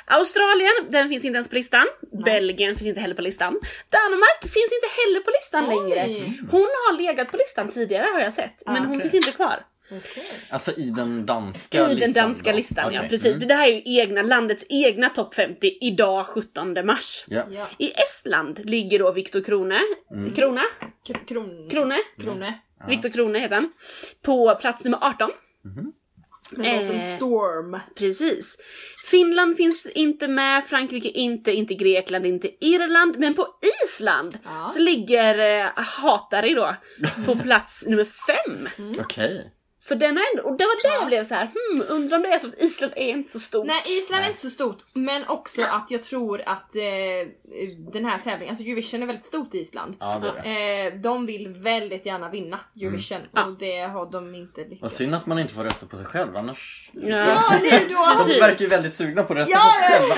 Australien, den finns inte ens på listan. Belgien finns inte heller på listan. Danmark finns inte heller på listan Oj. längre. Hon har legat på listan tidigare har jag sett, men Ah, hon okej. finns inte kvar. Okej. Alltså i den danska I listan den danska då? listan, ja Okej. precis. Mm. Det här är ju egna, landets egna topp 50 idag 17 mars. Ja. Ja. I Estland ligger då Viktor Krone, Krona, K- Kron... Krone, Krone. Ja. Viktor Krone heter han, på plats nummer 18. Med låten Eh. Storm. Precis. Finland finns inte med, Frankrike inte, inte Grekland, inte Irland, men på Island Ja. så ligger eh, Hatari då på plats nummer 5. Okej. Så den har ändå, och det var där jag blev så här, hmm, undrar om det är så att Island är inte så stort. Nej Island är inte så stort men också att jag tror att eh, den här tävlingen, alltså Eurovision är väldigt stort i Island. Ja, det är det. Eh, de vill väldigt gärna vinna Eurovision Ja. och det har de inte Vad lyckats. synd att man inte får rösta på sig själv annars. Ja. Ja, det är då! De verkar ju väldigt sugna på att rösta Ja, på sig ja,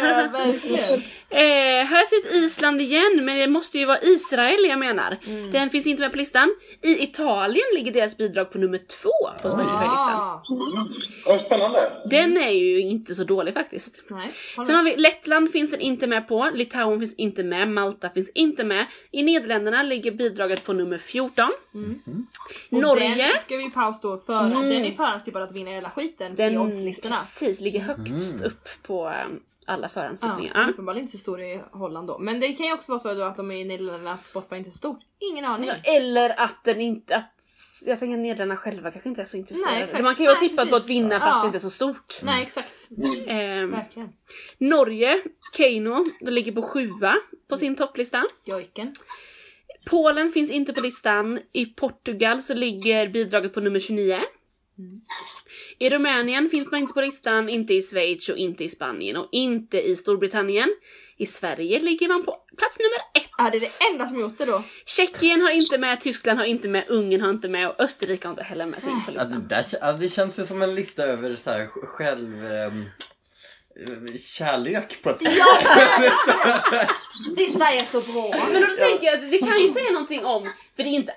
själva. ja, verkligen. Eh, här ser ut Island igen, men det måste ju vara Israel jag menar. Mm. Den finns inte med på listan. I Italien ligger deras bidrag på nummer två på Spotify-listan. Ah, Vad spännande. Den är ju inte så dålig faktiskt. nej. Sen har vi Lettland finns den inte med på, Litauen finns inte med, Malta finns inte med. I Nederländerna ligger bidraget på nummer 14. Och Norge, Den ska vi paus då för Mm. den är förhandstippad att vinna hela skiten i den oddslistorna. precis, ligger högst upp på um, alla Ja, förhandstippningar. uppenbarligen inte så stor i Holland då. Men det kan ju också vara så då att de är i Nederländerna att Spotify inte är så stor. Ingen aning. Ja, Eller att den inte, att jag tänker att Nederländerna själva kanske inte är så intresserade. Nej. Man kan ju ha tippat på att vinna fast Ja. det inte är så stort. Nej exakt. Ehm, Verkligen. Norge, Keino, de ligger på sjua på sin topplista. Jojken. Polen finns inte på listan. I Portugal så ligger bidraget på nummer 29. I Rumänien finns man inte på listan, inte i Schweiz och inte i Spanien och inte i Storbritannien. I Sverige ligger man på plats nummer ett. Ja det är det enda som gjort det då. Tjeckien har inte med, Tyskland har inte med, Ungern har inte med och Österrike har inte heller med sig på Ja, det, listan. där, ja, det känns ju som en lista över så här, själv... ehm, eh, kärlek på ett sätt. Det är Sverige så bra. Men då tänker jag att det kan ju säga någonting om, för det är inte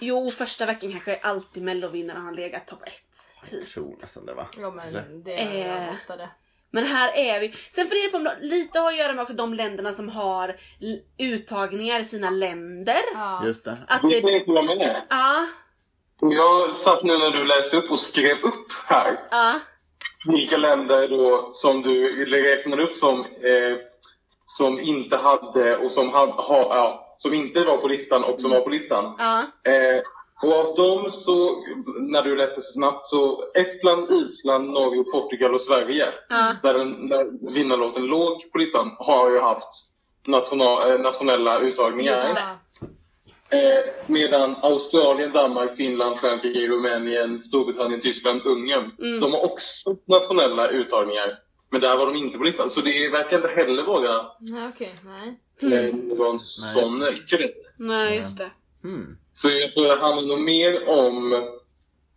Jo, första veckan kanske alltid mellovinnaren har legat topp ett. Typ. Jag tror nästan det va? Ja men det är Eh. ofta det. Men här är vi. Sen funderar jag på om det lite har att göra med också de länderna som har uttagningar i sina länder. Ja. Just det. Att Det det, ja, Jag satt nu när du läste upp och skrev upp här ja, vilka länder då som du räknade upp som, eh, som inte hade och som, had, ha, ja, som inte var på listan och som var på listan. ja, Eh, och av dem så, när du läste så snabbt, så Estland, Island, Norge, Portugal och Sverige, ja. där, den, där vinnarlåten låg på listan, har ju haft national, eh, nationella uttagningar. Eh, medan Australien, Danmark, Finland, Frankrike, Rumänien, Storbritannien, Tyskland, Ungern, Mm. de har också nationella uttagningar. Men där var de inte på listan, så det verkar inte heller vara nej. eh, någon sån grej. Nej, just det. Mm. Så jag tror det handlar nog mer om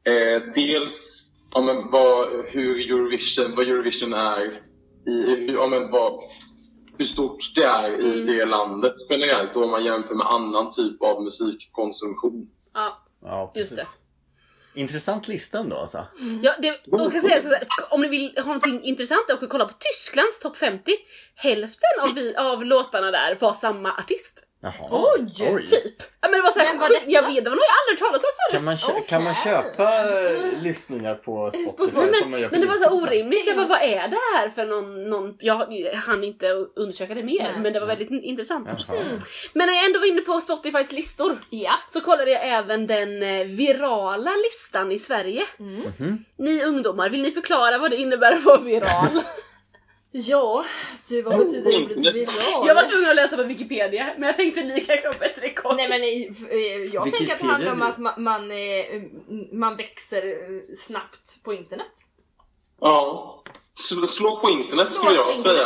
eh, dels ja, men vad, hur Eurovision, vad Eurovision är, i, hur, ja, men vad, hur stort det är i Mm. det landet generellt och om man jämför med annan typ av musikkonsumtion. Ja, Ja, Just precis. Intressant lista ändå alltså. ja det, och kan säga så här, om ni vill ha någonting intressant också, kolla på Tysklands topp 50. Hälften av, vi, av låtarna där var samma artist. Jaha. Oj! Typ. Ja men det var såhär, Men sjukt- detta? jag vet, det var nog jag aldrig talas om förut. Kan man, kö- kan man köpa eh, lyssningar på Spotify Nej, som man gör men, men det var så orimligt. Jag bara, vad är det här för någon... någon jag hann inte undersöka det mer, Nej. men det var väldigt intressant. Jaha. Men när jag ändå var inne på Spotifys listor Ja. så kollade jag även den eh, virala listan i Sverige. Mhm. Ni ungdomar, vill ni förklara vad det innebär att vara viral? Ja, du vad betyder ordet viral? jag var tvungen att läsa på Wikipedia, men jag tänkte ni kanske har bättre koll. Nej men eh, eh, jag tänker att det Wikipedia handlar om att man, man, eh, man växer eh, snabbt på internet. Ja. Sl- Slå på internet skulle jag säga.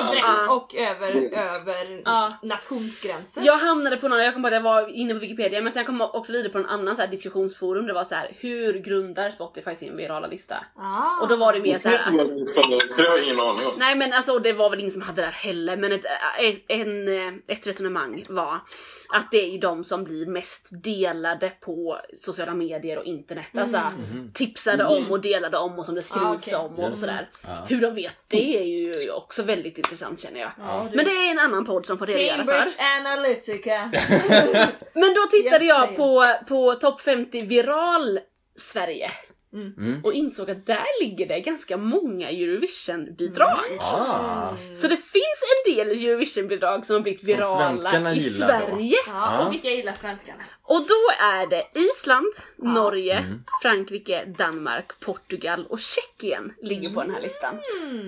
Och över, över Ja. nationsgränser. Jag hamnade på någon, jag kom på att jag var inne på Wikipedia, men sen kom jag också vidare på en annan så här diskussionsforum. Det var så här: hur grundar Spotify sin virala lista? Ah. Och då var det mer så Det här. har jag ingen aning om. Nej men alltså det var väl ingen som hade det där heller men ett, ett, en, ett resonemang var att det är ju de som blir mest delade på sociala medier och internet. Alltså tipsade om och delade om och som det skrivs Ah, okej. om och Just sådär. Ja. Hur de vet det är ju också väldigt intressant känner jag. Ja, Men det är en annan podd som får redogöra för. Cambridge Analytica. Men då tittade Yes, jag på, på topp 50 viral Sverige. Mm. Och insåg att där ligger det ganska många Eurovision-bidrag. Ah. Så det finns en del Eurovision-bidrag som har blivit virala i. Sverige. Ja, Ja. och vilka gillar svenskarna? Och då är det Island, Norge, Mm. Frankrike, Danmark, Portugal och Tjeckien ligger på den här listan.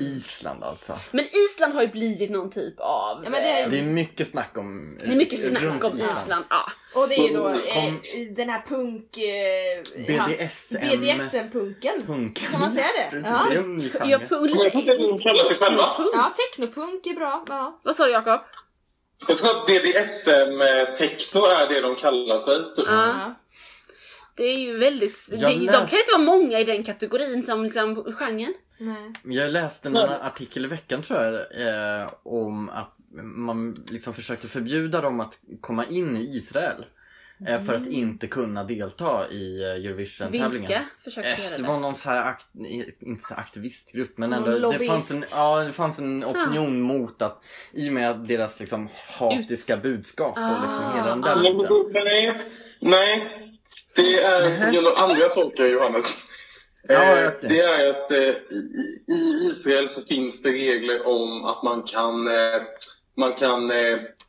Island alltså. Men Island har ju blivit någon typ av... Ja, men det är- Det är mycket snack om det är mycket snack runt om Island. Ja. Och det är ju då eh, den här punk... Eh, BDSM. BDSM-punken. Punk. Kan man säga det? Precis, Ja. det är en ny genre. Tror att de kallar sig själva. Ja, technopunk är bra. Ja. Vad sa du Jakob? Jag tror att BDSM-techno är det de kallar sig. Typ. Ja. Ja. Det är ju väldigt... Det, Jag De kan inte vara många i den kategorin som liksom genren. Nej. Jag läste en artikel i veckan tror jag eh, om att man liksom försökte förbjuda dem att komma in i Israel. Eh, för att inte kunna delta i eh, Eurovision-tävlingen. Vilka försökte Eh, göra det det? var någon så här, akt, inte så här aktivistgrupp men Någon ändå, det fanns, en, ja, det fanns en opinion mot att, i och med deras liksom hatiska budskap och liksom hela den där Ah. biten. Nej, nej. Det är genom andra saker, Johannes. Ja, Eh, det. är att eh, i, Israel så finns det regler om att man kan, eh, man kan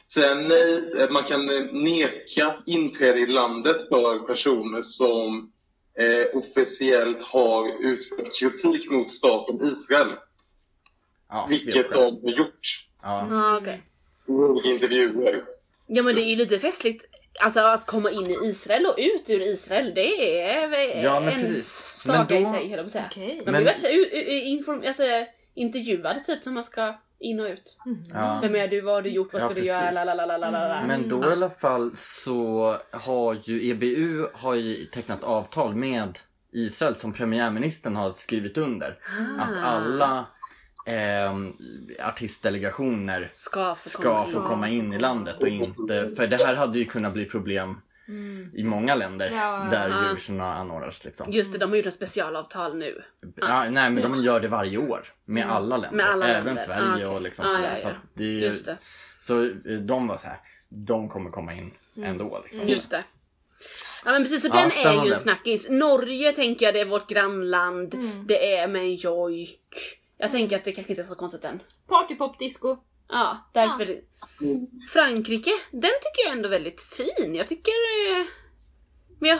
eh, säga nej, eh, man kan eh, neka inträde i landet för personer som eh, officiellt har utfört kritik mot staten Israel. Ja, Vilket de har gjort Ja. Ja, okej. i intervjuer. Ja men det är ju lite festligt. Alltså att komma in i Israel och ut ur Israel, det är Ja, men en precis. Men saga i då- sig, höll jag på att säga. Okej. Man Men- blir värsta u- inform- alltså, intervjuad typ när man ska in och ut. Ja. Vem är du, vad har du gjort, vad Ja, ska du precis. göra, la la la la la la. Men då i alla fall så har ju EBU har ju tecknat avtal med Israel som premiärministern har skrivit under. Ah. Att alla ehm, artistdelegationer Ska få ska komma få in. komma in i landet och inte, för det här hade ju kunnat bli problem i många länder Ja, där ja. Eurovision har anordnats liksom. Just det, de har gjort en specialavtal nu. Ja, nej men de gör det varje år med alla länder. Med alla Även länder. Sverige Ah, okej. och liksom Ah, sådär. ja, ja. Så, att det är, ju- Just det. så eh, de var så här. de kommer komma in ändå liksom. Just det. Ja men precis, så Ja, den är ju en snackis. Norge tänker jag det är vårt grannland. Mm. Det är med en jojk. Jag tänker att det kanske inte är så konstigt än. Partypop-disco. Ja, därför. Frankrike, den tycker jag är ändå väldigt fin. Jag tycker... eh, Men jag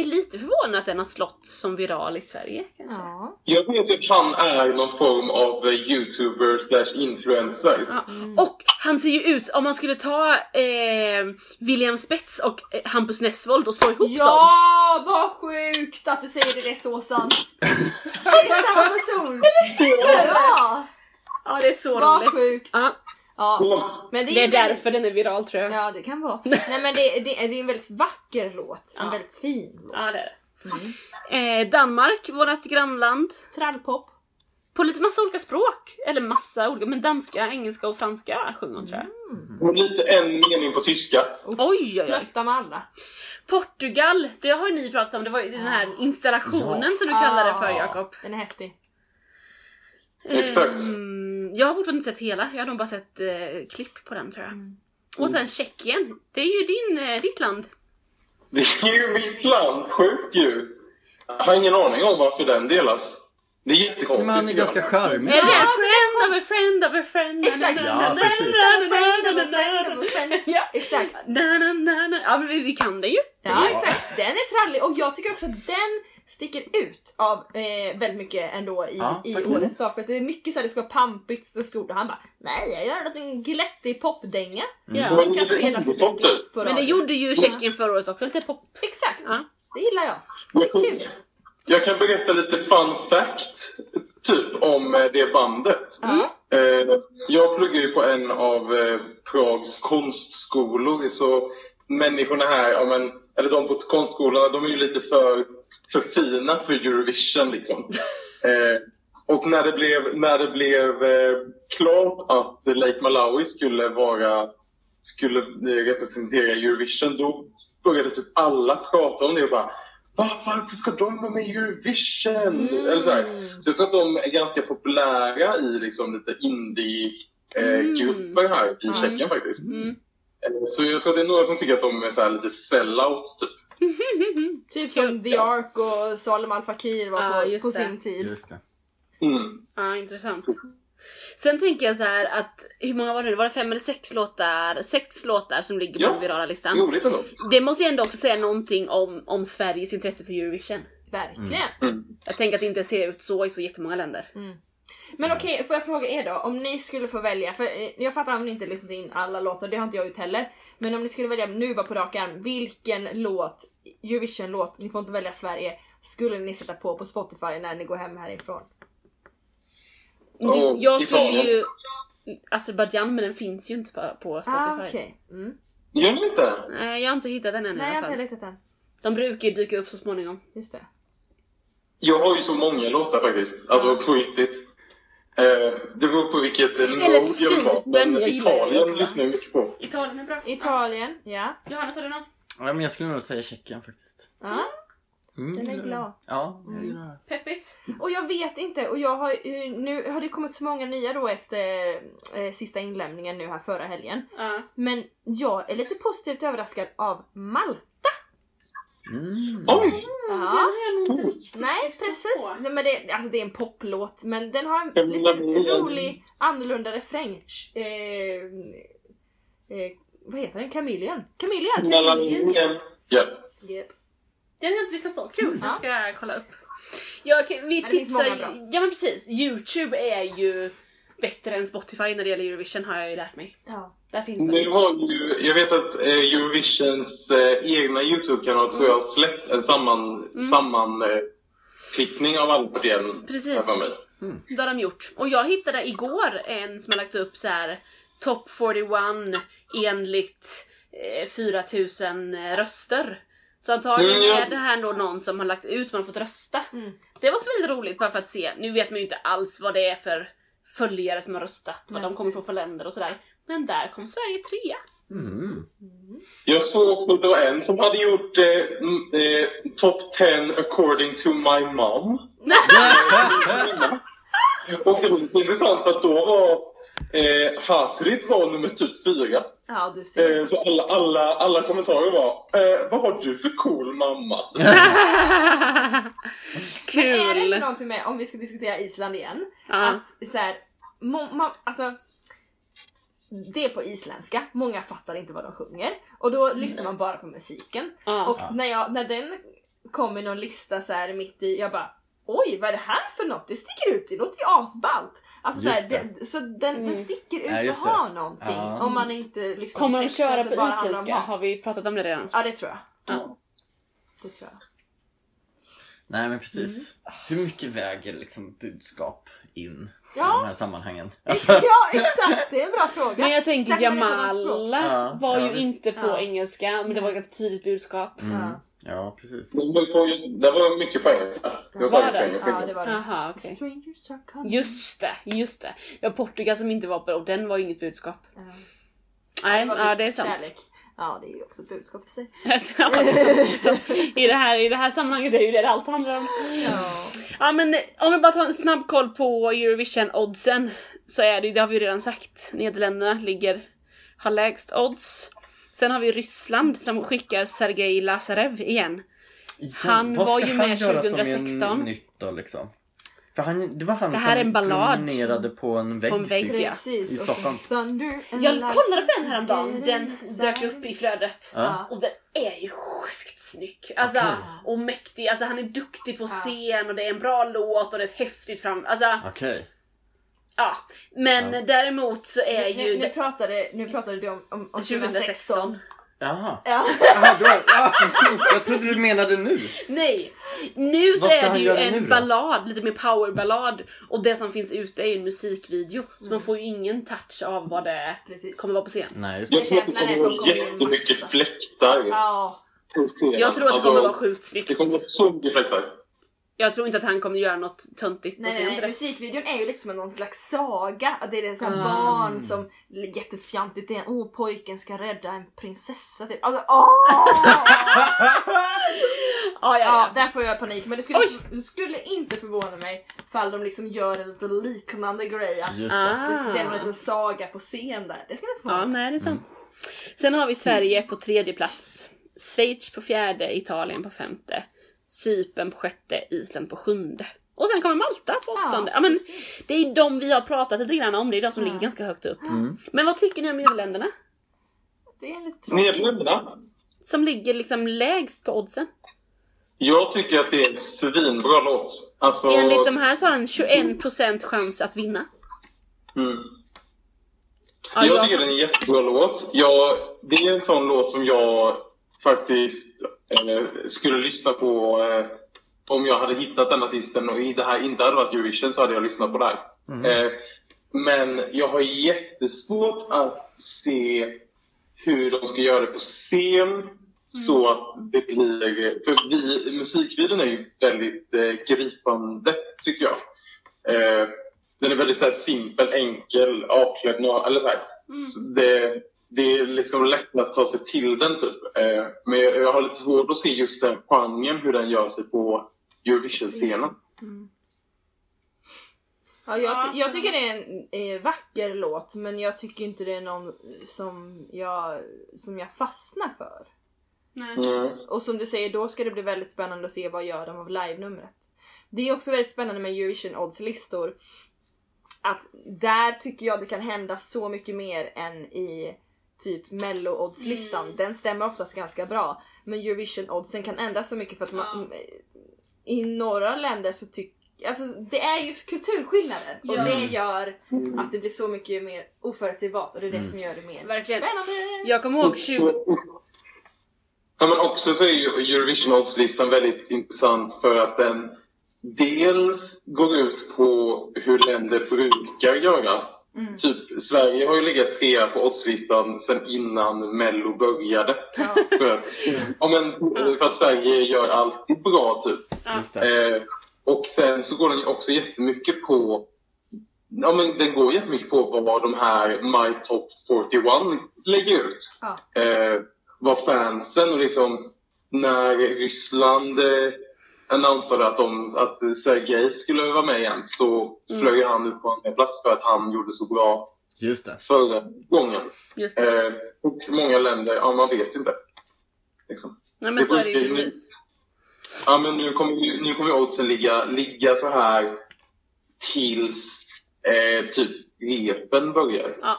är lite förvånad att den har slått som viral i Sverige. Kanske. Ja. Jag vet ju att han är någon form av eh, youtuber slash influencer. Ja. Och han ser ju ut, om man skulle ta eh, William Spets och eh, Hampus Nessvold och slå ihop dem. Ja, vad sjukt att du säger det, det är så sant. Det är samma person. Ja, Ja, det är så vad roligt. sjukt. Ja, Ja. Men det är, det är ju väldigt- därför den är viral tror jag. Ja, det kan vara. Nej men det, det, det är ju en väldigt vacker låt. En Ja. väldigt fin låt. Ja, det är det. Eh, Danmark, vårt grannland. Trallpop. På lite massa olika språk. Eller massa olika, men danska, engelska och franska sjunger hon tror jag. Och lite en mening på tyska. Oj, oj, oj. Flörta med alla. Portugal, det har ni pratat om. Det var ju den här installationen Ja. som du kallar det för Jakob. Den är häftig. Exakt. Ehm, jag har fortfarande inte sett hela. Jag har nog bara sett eh, klipp på den tror jag. Mm. Och sen Tjeckien. Det är ju din, eh, ditt land. Det är ju mitt land, sjukt ju. Jag har ingen aning om varför den delas. Det är jättekonstigt. Men han är ganska charmig. En friend of a friend of a friend? Exakt. Ja, precis. Ja, Exakt. Na, na, na, na. Ja men vi, vi kan det ju. Ja, exakt. Den är trallig och jag tycker också att den sticker ut av eh, väldigt mycket ändå i, Ja, i årets start. För det är mycket så här, det ska vara pampigt och stort och han bara Nej, jag gör en glättig popdänga. Ja. Det var Som kan indie-pop glatt typ. på Men det gjorde ju Tjeckien förra året också, lite pop. Exakt. Ja. Det gillar jag. Jag, Kul. jag kan berätta lite fun fact typ om eh, det bandet. Ja. Eh, jag pluggar ju på en av eh, Prags konstskolor så människorna här, ja, men, eller de på konstskolorna, de är ju lite för, för fina för Eurovision liksom. Eh, och när det blev, när det blev eh, klart att Lake Malawi skulle vara skulle eh, representera Eurovision, då började typ alla prata om det och bara Va, varför ska de vara med i Eurovision? Eller så, här. så jag tror att de är ganska populära i liksom lite indie-grupper här i Tjeckien faktiskt. Mm. Eh, Så jag tror att det är några som tycker att de är så här lite sellouts typ. Typ som The Ark och Salem Al Fakir var Ja, på, just på det. sin tid. Just det. Mm. Ja, intressant. Sen tänker jag så här att, hur många var det nu? Var det fem eller sex låtar? Sex låtar som ligger på Ja. den virala listan. Roligt ändå. Det måste ju ändå också säga någonting om, om Sveriges intresse för Eurovision. Verkligen. Jag tänker att det inte ser ut så i så jättemånga länder. Men okej, får jag fråga er då? Om ni skulle få välja, för eh, jag fattar om ni inte lyssnat in alla låtar, det har inte jag gjort heller. Men om ni skulle välja nu bara på rak arm, vilken låt, Eurovision-låt, ni får inte välja Sverige, skulle ni sätta på på Spotify när ni går hem härifrån? Och jag skulle ju... Azerbajdzjan, men den finns ju inte på, på Spotify. Ah, okej. Mm. Gör ni inte? Nej, jag har inte hittat den ännu Nej, i jag alla har inte fall. hittat den. De brukar ju dyka upp så småningom. Just det. Jag har ju så många låtar faktiskt. Alltså på riktigt. Eh, det beror på vilket eh, mode Eller jag vill ha. Cypern, Men jag Italien lyssnar jag mycket på. Italien är bra. Italien, ja. Johannes, har du någon? Ja, men jag skulle nog säga Tjeckien faktiskt. ja. Mm. Den är glad. Ja, gillar det. Peppis? Och jag vet inte, och jag har eh, nu har det kommit så många nya då efter eh, sista inlämningen nu här förra helgen. Ja. Men jag är lite positivt överraskad av Malta. Mm. Oj! Ja. Jag riktigt Nej precis. Nej, men det, alltså det är en poplåt men den har en lite rolig annorlunda refräng. Eh, eh, vad heter den? Chameleon? Chameleon! Mellan... Ja. Yep. Den har jag inte lyssnat på. Kul! Ja. Den ska jag kolla upp. Ja, okej, vi tipsar. Ja men precis. Youtube är ju bättre än Spotify när det gäller Eurovision har jag ju lärt mig. Ja. Där finns den. Nu har ju, jag vet att eh, Eurovisions eh, egna YouTube-kanal tror jag har släppt en samman, samman eh, klippning av alla. Precis. mig. Det har de gjort. Och jag hittade igår en som har lagt upp så här Top 41 enligt eh, 4000 röster. Så antagligen Mm, ja. är det här då någon som har lagt ut, man har fått rösta. Mm. Det var också väldigt roligt bara för att se. Nu vet man ju inte alls vad det är för följare som har röstat, vad Nej, de kommer på för länder och sådär. Men där kom Sverige trea. Mm. Jag såg också att det var en som hade gjort eh, eh, Top 10 according to my mom. Och det var lite intressant för att då var eh, Hatrit var nummer typ fyra. ja, du ser. Eh, så alla, alla, alla kommentarer var eh, Vad har du för cool mamma? Är någonting med, om vi ska diskutera Island igen, Ja. att så här, må, ma, alltså det är på isländska, många fattar inte vad de sjunger och då lyssnar man bara på musiken. Ja. Och när, jag, när den kom i någon lista så här mitt i, jag bara Oj, vad är det här för något? Det sticker ut, det låter ju asballt. Alltså så, här, Just det. det, så den, Mm. den sticker ut Ja, och har någonting. Ja. Om man inte lyssnar Kommer på de köra så på isländska? Har vi pratat om det redan? Ja, det tror jag. Ja. Det tror jag. Nej men precis. Hur mycket väger liksom budskap in i Ja. de här sammanhangen? Alltså, Ja, exakt! Det är en bra fråga. Men jag tänker Särskilt. Jamala Ja, var ja, ju visst. inte på Ja. engelska, men det var ett ganska tydligt budskap. mm. Ja. Ja precis. Det var mycket på engelska. Det var det? engelska. Ja, det var det. Coming. Just det, just det. Det var Portugal som inte var på och den var ju inget budskap. Ja. Nej, var ja typ det är sant. kärlek. Ja, det är ju också ett budskap för sig. Ja, så, i, det här, I det här sammanhanget är ju det det allt handlar om. Ja. Ja men om vi bara tar en snabb koll på Eurovision-oddsen så är det ju, det har vi ju redan sagt, Nederländerna ligger, har lägst odds. Sen har vi Ryssland som skickar Sergej Lazarev igen. Han vad var ska ju han med göra som 2016. är nytt då liksom? För han, det var han Det här är en som ballad. promenerade på en vägg, På en vägg, sist ja. Precis. i Stockholm. Jag kollade på den häromdagen, den dök upp i flödet. Ja. Och den är ju sjukt snygg. Alltså, Okej. och mäktig. Alltså han är duktig på scen och det är en bra låt och det är ett häftigt fram... Alltså, Okej. ja. Men Ja. däremot så är Nu, ju... nu, pratade, nu pratade du om, om, om 2016. 2016. Jaha. Ja. Jaha, då, ja. Jag trodde du menade nu. Nej! Nu så är det ju en ballad, lite mer powerballad. Och det som finns ute är ju en musikvideo. Så Mm. man får ju ingen touch av vad det Precis. kommer vara på scen. Nej, just Jag det. tror att det känslan är kommer att vara de kommer in jättemycket fläktar. Ja. Jag tror att det Alltså, kommer vara sjukt snyggt. Det kommer vara så mycket fläktar. Jag tror inte att han kommer göra något töntigt på Nej, nej, scen nej. direkt. Musikvideon är ju lite som en någon slags saga. Att Det är här Mm. barn som jättefjantigt det är åh pojken ska rädda en prinsessa typ. Alltså åh! Ja, ja, Ja, ja. där får jag panik. Men det skulle, det skulle inte förvåna mig fall de liksom gör en lite liknande grej. Att Just det. det, det är en Ah. liten saga på scen där. Det skulle inte förvåna Ja, mig. nej det är sant. Sen har vi Sverige på tredje plats. Schweiz på fjärde, Italien på femte. Cypern på sjätte, Island på sjunde. Och sen kommer Malta på Ja, åttonde. Ja, men precis. det är de vi har pratat lite grann om, det är de som Ja. ligger ganska högt upp. Mm. Men vad tycker ni om Nederländerna? Det är lite tråkigt. Nederländerna? Som ligger liksom lägst på oddsen. Jag tycker att det är en svinbra låt. Alltså, Enligt de här så har den 21% chans att vinna. mm. Ja, jag jag- tycker det är en jättebra låt. Jag, det är en sån låt som jag faktiskt eh, skulle lyssna på eh, om jag hade hittat den artisten och i det här inte hade varit Eurovision så hade jag lyssnat på det här. Eh, men jag har jättesvårt att se hur de ska göra det på scen så att det blir... För vi, musikvideon är ju väldigt eh, gripande, tycker jag. Eh, den är väldigt så här, simpel, enkel, avklädd, eller så här. Så det, det är liksom lätt att ta sig till den, typ. Eh, men jag, jag har lite svårt att se just den genren, hur den gör sig på Eurovision-scenen. Ja, jag, Ja. ty- jag tycker det är en eh, vacker låt men jag tycker inte det är någon som jag, som jag fastnar för. Nej. Mm. Och som du säger, då ska det bli väldigt spännande att se vad gör de av live-numret. Det är också väldigt spännande med Eurovision odds-listor. Att där tycker jag det kan hända så mycket mer än i typ mello odds-listan. Mm. Den stämmer oftast ganska bra. Men Eurovision oddsen kan ändras så mycket för att man, i några länder så tycker Alltså det är just kulturskillnader och Ja. det gör att det blir så mycket mer oförutsägbart och det är det Mm. som gör det mer Verkligen. spännande. Jag kommer ihåg 20... Också, ja, men också så är ju Eurovision Odds-listan väldigt intressant för att den dels går ut på hur länder brukar göra. Mm. Typ, Sverige har ju legat trea på oddslistan sedan innan Mello började. Ja. För att, ja, men, för att Sverige gör alltid bra, typ. Det. Eh, och sen så går den ju också jättemycket på Ja men den går jättemycket på vad de här My Top 41 lägger ut. Ja. Eh, vad fansen och liksom när Ryssland eh, annonsade att, de, att Sergej skulle vara med igen så flög han ut på andra plats för att han gjorde så bra Just det. förra gången. Just det. Eh, och många länder, ja man vet inte. Liksom. Nej men så är det ju det- det- precis. Ja, men nu kommer, nu kommer oddsen ligga, ligga så här tills eh, typ repen börjar. Ja,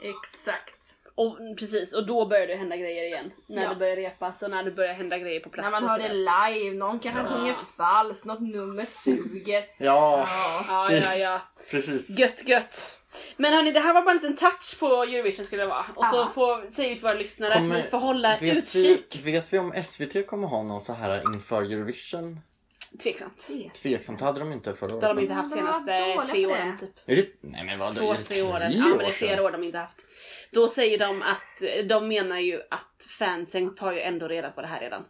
Exakt. Och, precis. Och då börjar det hända grejer igen. När Ja. det börjar repas och när det börjar hända grejer på plats. När man hör det live, någon kanske Ja. sjunger falskt, något nummer suger. Ja, Ja. Ja, ja, ja. precis. Gött, gött. Men hörni, det här var bara en liten touch på Eurovision skulle det vara. Och så får, säger vi till våra lyssnare Kommer- att ni får hålla Vet utkik. vi, vet vi om SVT kommer ha någon så här inför Eurovision? Tveksamt. Tveksamt hade de inte förra Det året. har de inte haft senaste tre det. åren typ. Är det, nej men vad, Två, är det tre åren. Ja men det är flera år de inte haft. Då säger de att de menar ju att fansen tar ju ändå reda på det här redan.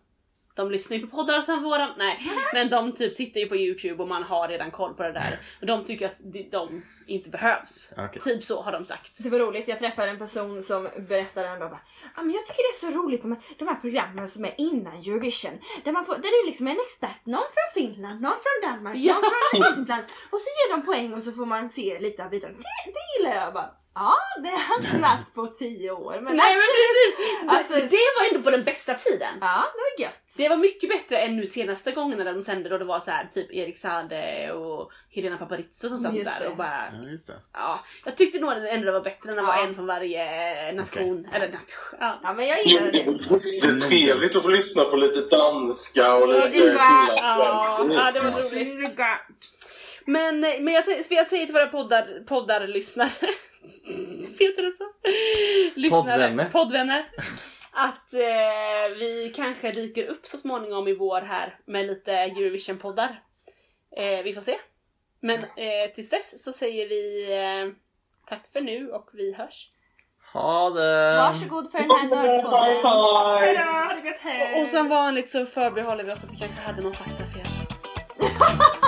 De lyssnar ju på poddar som våran, nej. Men de typ tittar ju på youtube och man har redan koll på det där. Och de tycker att de- de inte behövs. Okej. Typ så har de sagt. Det var roligt, jag träffade en person som berättade en dag bara ah, men jag tycker det är så roligt med de här programmen som är innan Eurovision. Där, man får, där det är liksom en expert, någon från Finland, någon från Danmark, Ja. någon från Island. Och så ger de poäng och så får man se lite av bidragen. Det, det gillar jag bara. Ja, det har jag inte varit på tio år. Men Nej men precis! Alltså, det var ändå på den bästa tiden. Ja, det var gött. Det var mycket bättre än nu senaste gångerna där de sände då det var så här typ Erik Sade och Helena Paparizou som satt Just där det. och bara Ja, just det. Ja, jag tyckte nog att det ändå var bättre när det var Ja. en från varje nation. Eller nation. Ja. Ja, men jag gillar det det. är trevligt att få lyssna på lite danska och lite Ja, finlandssvenska. ja, det var roligt. Men, men jag, jag säger till våra poddar, poddarlyssnare Heter det så? Lyssnare, Poddvänner. poddvänner. Att eh, vi kanske dyker upp så småningom i vår här med lite Eurovision-poddar. Eh, vi får se. Men eh, tills dess så säger vi eh, tack för nu och vi hörs. Ha det! Varsågod för den här nördpodden. Bye. Och som vanligt så förbehåller vi oss att vi kanske hade någon faktafel.